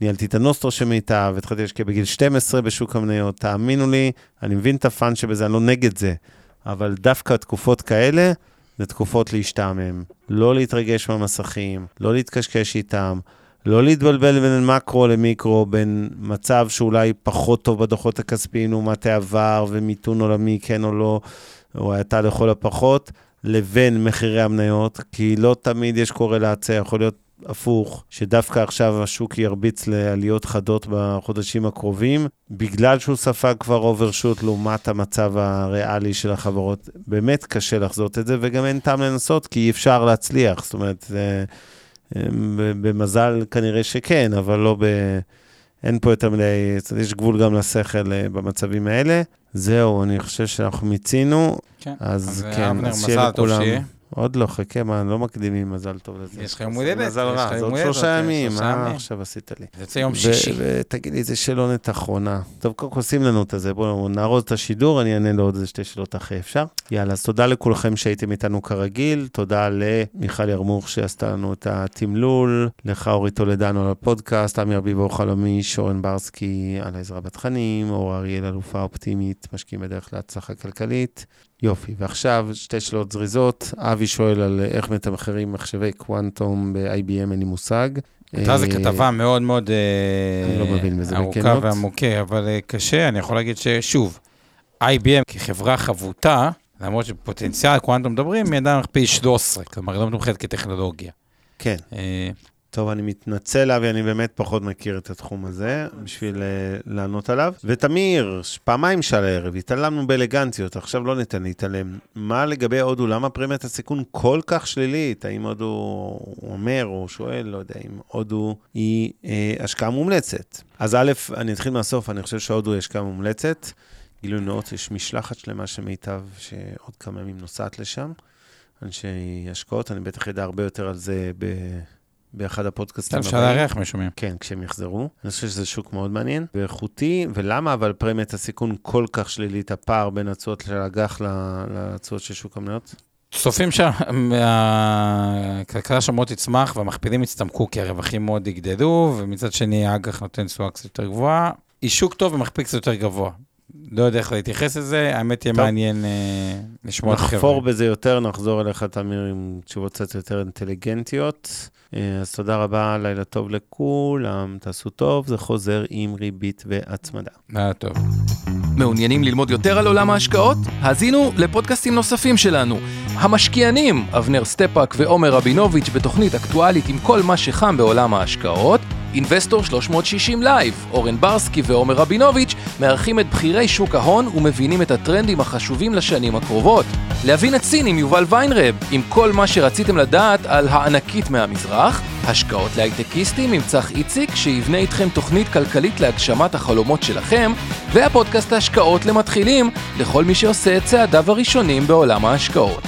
ניהלתי את הנוסטרו של מיטב, התחלתי להשקיע בגיל 12 בשוק המניות, תאמינו לי, אני מבין את הפאן שבזה, אני לא נגד זה, אבל דווקא תקופות כאלה, זה תקופות להשתעמם, לא להתרגש מהמסכים, לא להתקשקש איתם, לא להתבלבל בין מקרו למיקרו, בין מצב שאולי פחות טוב בדוחות הכספיים לעומת העבר ומיתון עולמי, כן או לא, או הייתה לכל הפחות, לבין מחירי המניות, כי לא תמיד יש קורלציה, יכול להיות הפוך, שדווקא עכשיו השוק ירביץ לעליות חדות בחודשים הקרובים, בגלל שהוא ספג כבר אוברשוט לעומת המצב הריאלי של החברות. באמת קשה לחזות את זה, וגם אין טעם לנסות, כי אי אפשר להצליח. זאת אומרת, במזל כנראה שכן, אבל לא ב... אין פה יותר מדי, יש גבול גם לשכל אה, במצבים האלה. זהו, אני חושב שאנחנו מיצינו. כן. אז, אז כן, אבנר, אז שיהיה מזל טוב לכולם. שיהיה. עוד לא, חכה, מה, לא מקדימים מזל טוב לזה. יש לך יום הולדת, מזל רע, זה עוד שלושה ימים, מה. עכשיו עשית לי? זה יוצא יום שישי. ותגיד לי איזה שאלונת אחרונה. טוב, קודם כל שים לנו את הזה, בואו נארוז את השידור, אני אענה לעוד איזה שתי שאלות אחרי, אפשר? יאללה, אז תודה לכולכם שהייתם איתנו כרגיל, תודה למיכל ירמוך שעשתה לנו את התמלול, לך אורי טולדנו על הפודקאסט, עמי ארביב חלומי, שורן ברסקי על העזרה בתכנים, אור אריאל אלופה אופטימית, משקיעים בדרך להצלחה כלכלית. יופי, ועכשיו שתי שאלות זריזות. אבי שואל על איך מתמחרים מחשבי קוונטום ב-IBM, אין לי מושג. הייתה זו אה, כתבה מאוד מאוד אני לא אה, מבין בזה ארוכה. ועמוקה, אבל אה, קשה, אני יכול להגיד ששוב, IBM כחברה חבוטה, למרות שבפוטנציאל קוונטום מדברים, היא עדיין מכפיל 13, כלומר היא לא מתומכת כטכנולוגיה. כן. אה, טוב, אני מתנצל, אבי, אני באמת פחות מכיר את התחום הזה, בשביל uh, לענות עליו. ותמיר, פעמיים שאל הערב, התעלמנו באלגנטיות, עכשיו לא ניתן להתעלם. מה לגבי הודו? למה פרמיית הסיכון כל כך שלילית? האם הודו אומר או שואל, לא יודע, אם הודו היא אה, השקעה מומלצת? אז א', אני אתחיל מהסוף, אני חושב שהודו היא השקעה מומלצת. גילוי נאות, יש משלחת שלמה של מיטב, שעוד כמה ימים נוסעת לשם. אנשי השקעות, אני בטח אדע הרבה יותר על זה ב... באחד הפודקאסטים אפשר לארח מישהו מהם. כן, כשהם יחזרו. אני חושב שזה שוק מאוד מעניין ואיכותי, ולמה אבל פרמיית הסיכון כל כך שלילית, הפער בין התשואות של האג"ח לתשואות של שוק המניות? צופים שהכלכלה שם מאוד תצמח והמכפילים יצטמקו כי הרווחים מאוד יגדלו, ומצד שני האג"ח נותן תשואה קצת יותר גבוהה. היא שוק טוב ומכפיל קצת יותר גבוה. לא יודע איך להתייחס לזה, האמת יהיה. מעניין אה, לשמוע את נחפור החבר'ה. בזה יותר, נחזור אליך, תמיר, עם תשובות קצת יותר אינטליגנטיות. אה, אז תודה רבה, לילה טוב לכולם, תעשו טוב, זה חוזר עם ריבית והצמדה. לילה טוב. מעוניינים ללמוד יותר על עולם ההשקעות? האזינו לפודקאסטים נוספים שלנו. המשקיענים, אבנר סטפאק ועומר רבינוביץ' בתוכנית אקטואלית עם כל מה שחם בעולם ההשקעות. Investor 360 Live, אורן ברסקי ועומר רבינוביץ' מארחים את בכירי שוק ההון ומבינים את הטרנדים החשובים לשנים הקרובות. להבין את סין עם יובל ויינרב, עם כל מה שרציתם לדעת על הענקית מהמזרח. השקעות להייטקיסטים עם צח איציק, שיבנה איתכם תוכנית כלכלית להגשמת החלומות שלכם, והפודקאסט ההשקעות למתחילים, לכל מי שעושה את צעדיו הראשונים בעולם ההשקעות.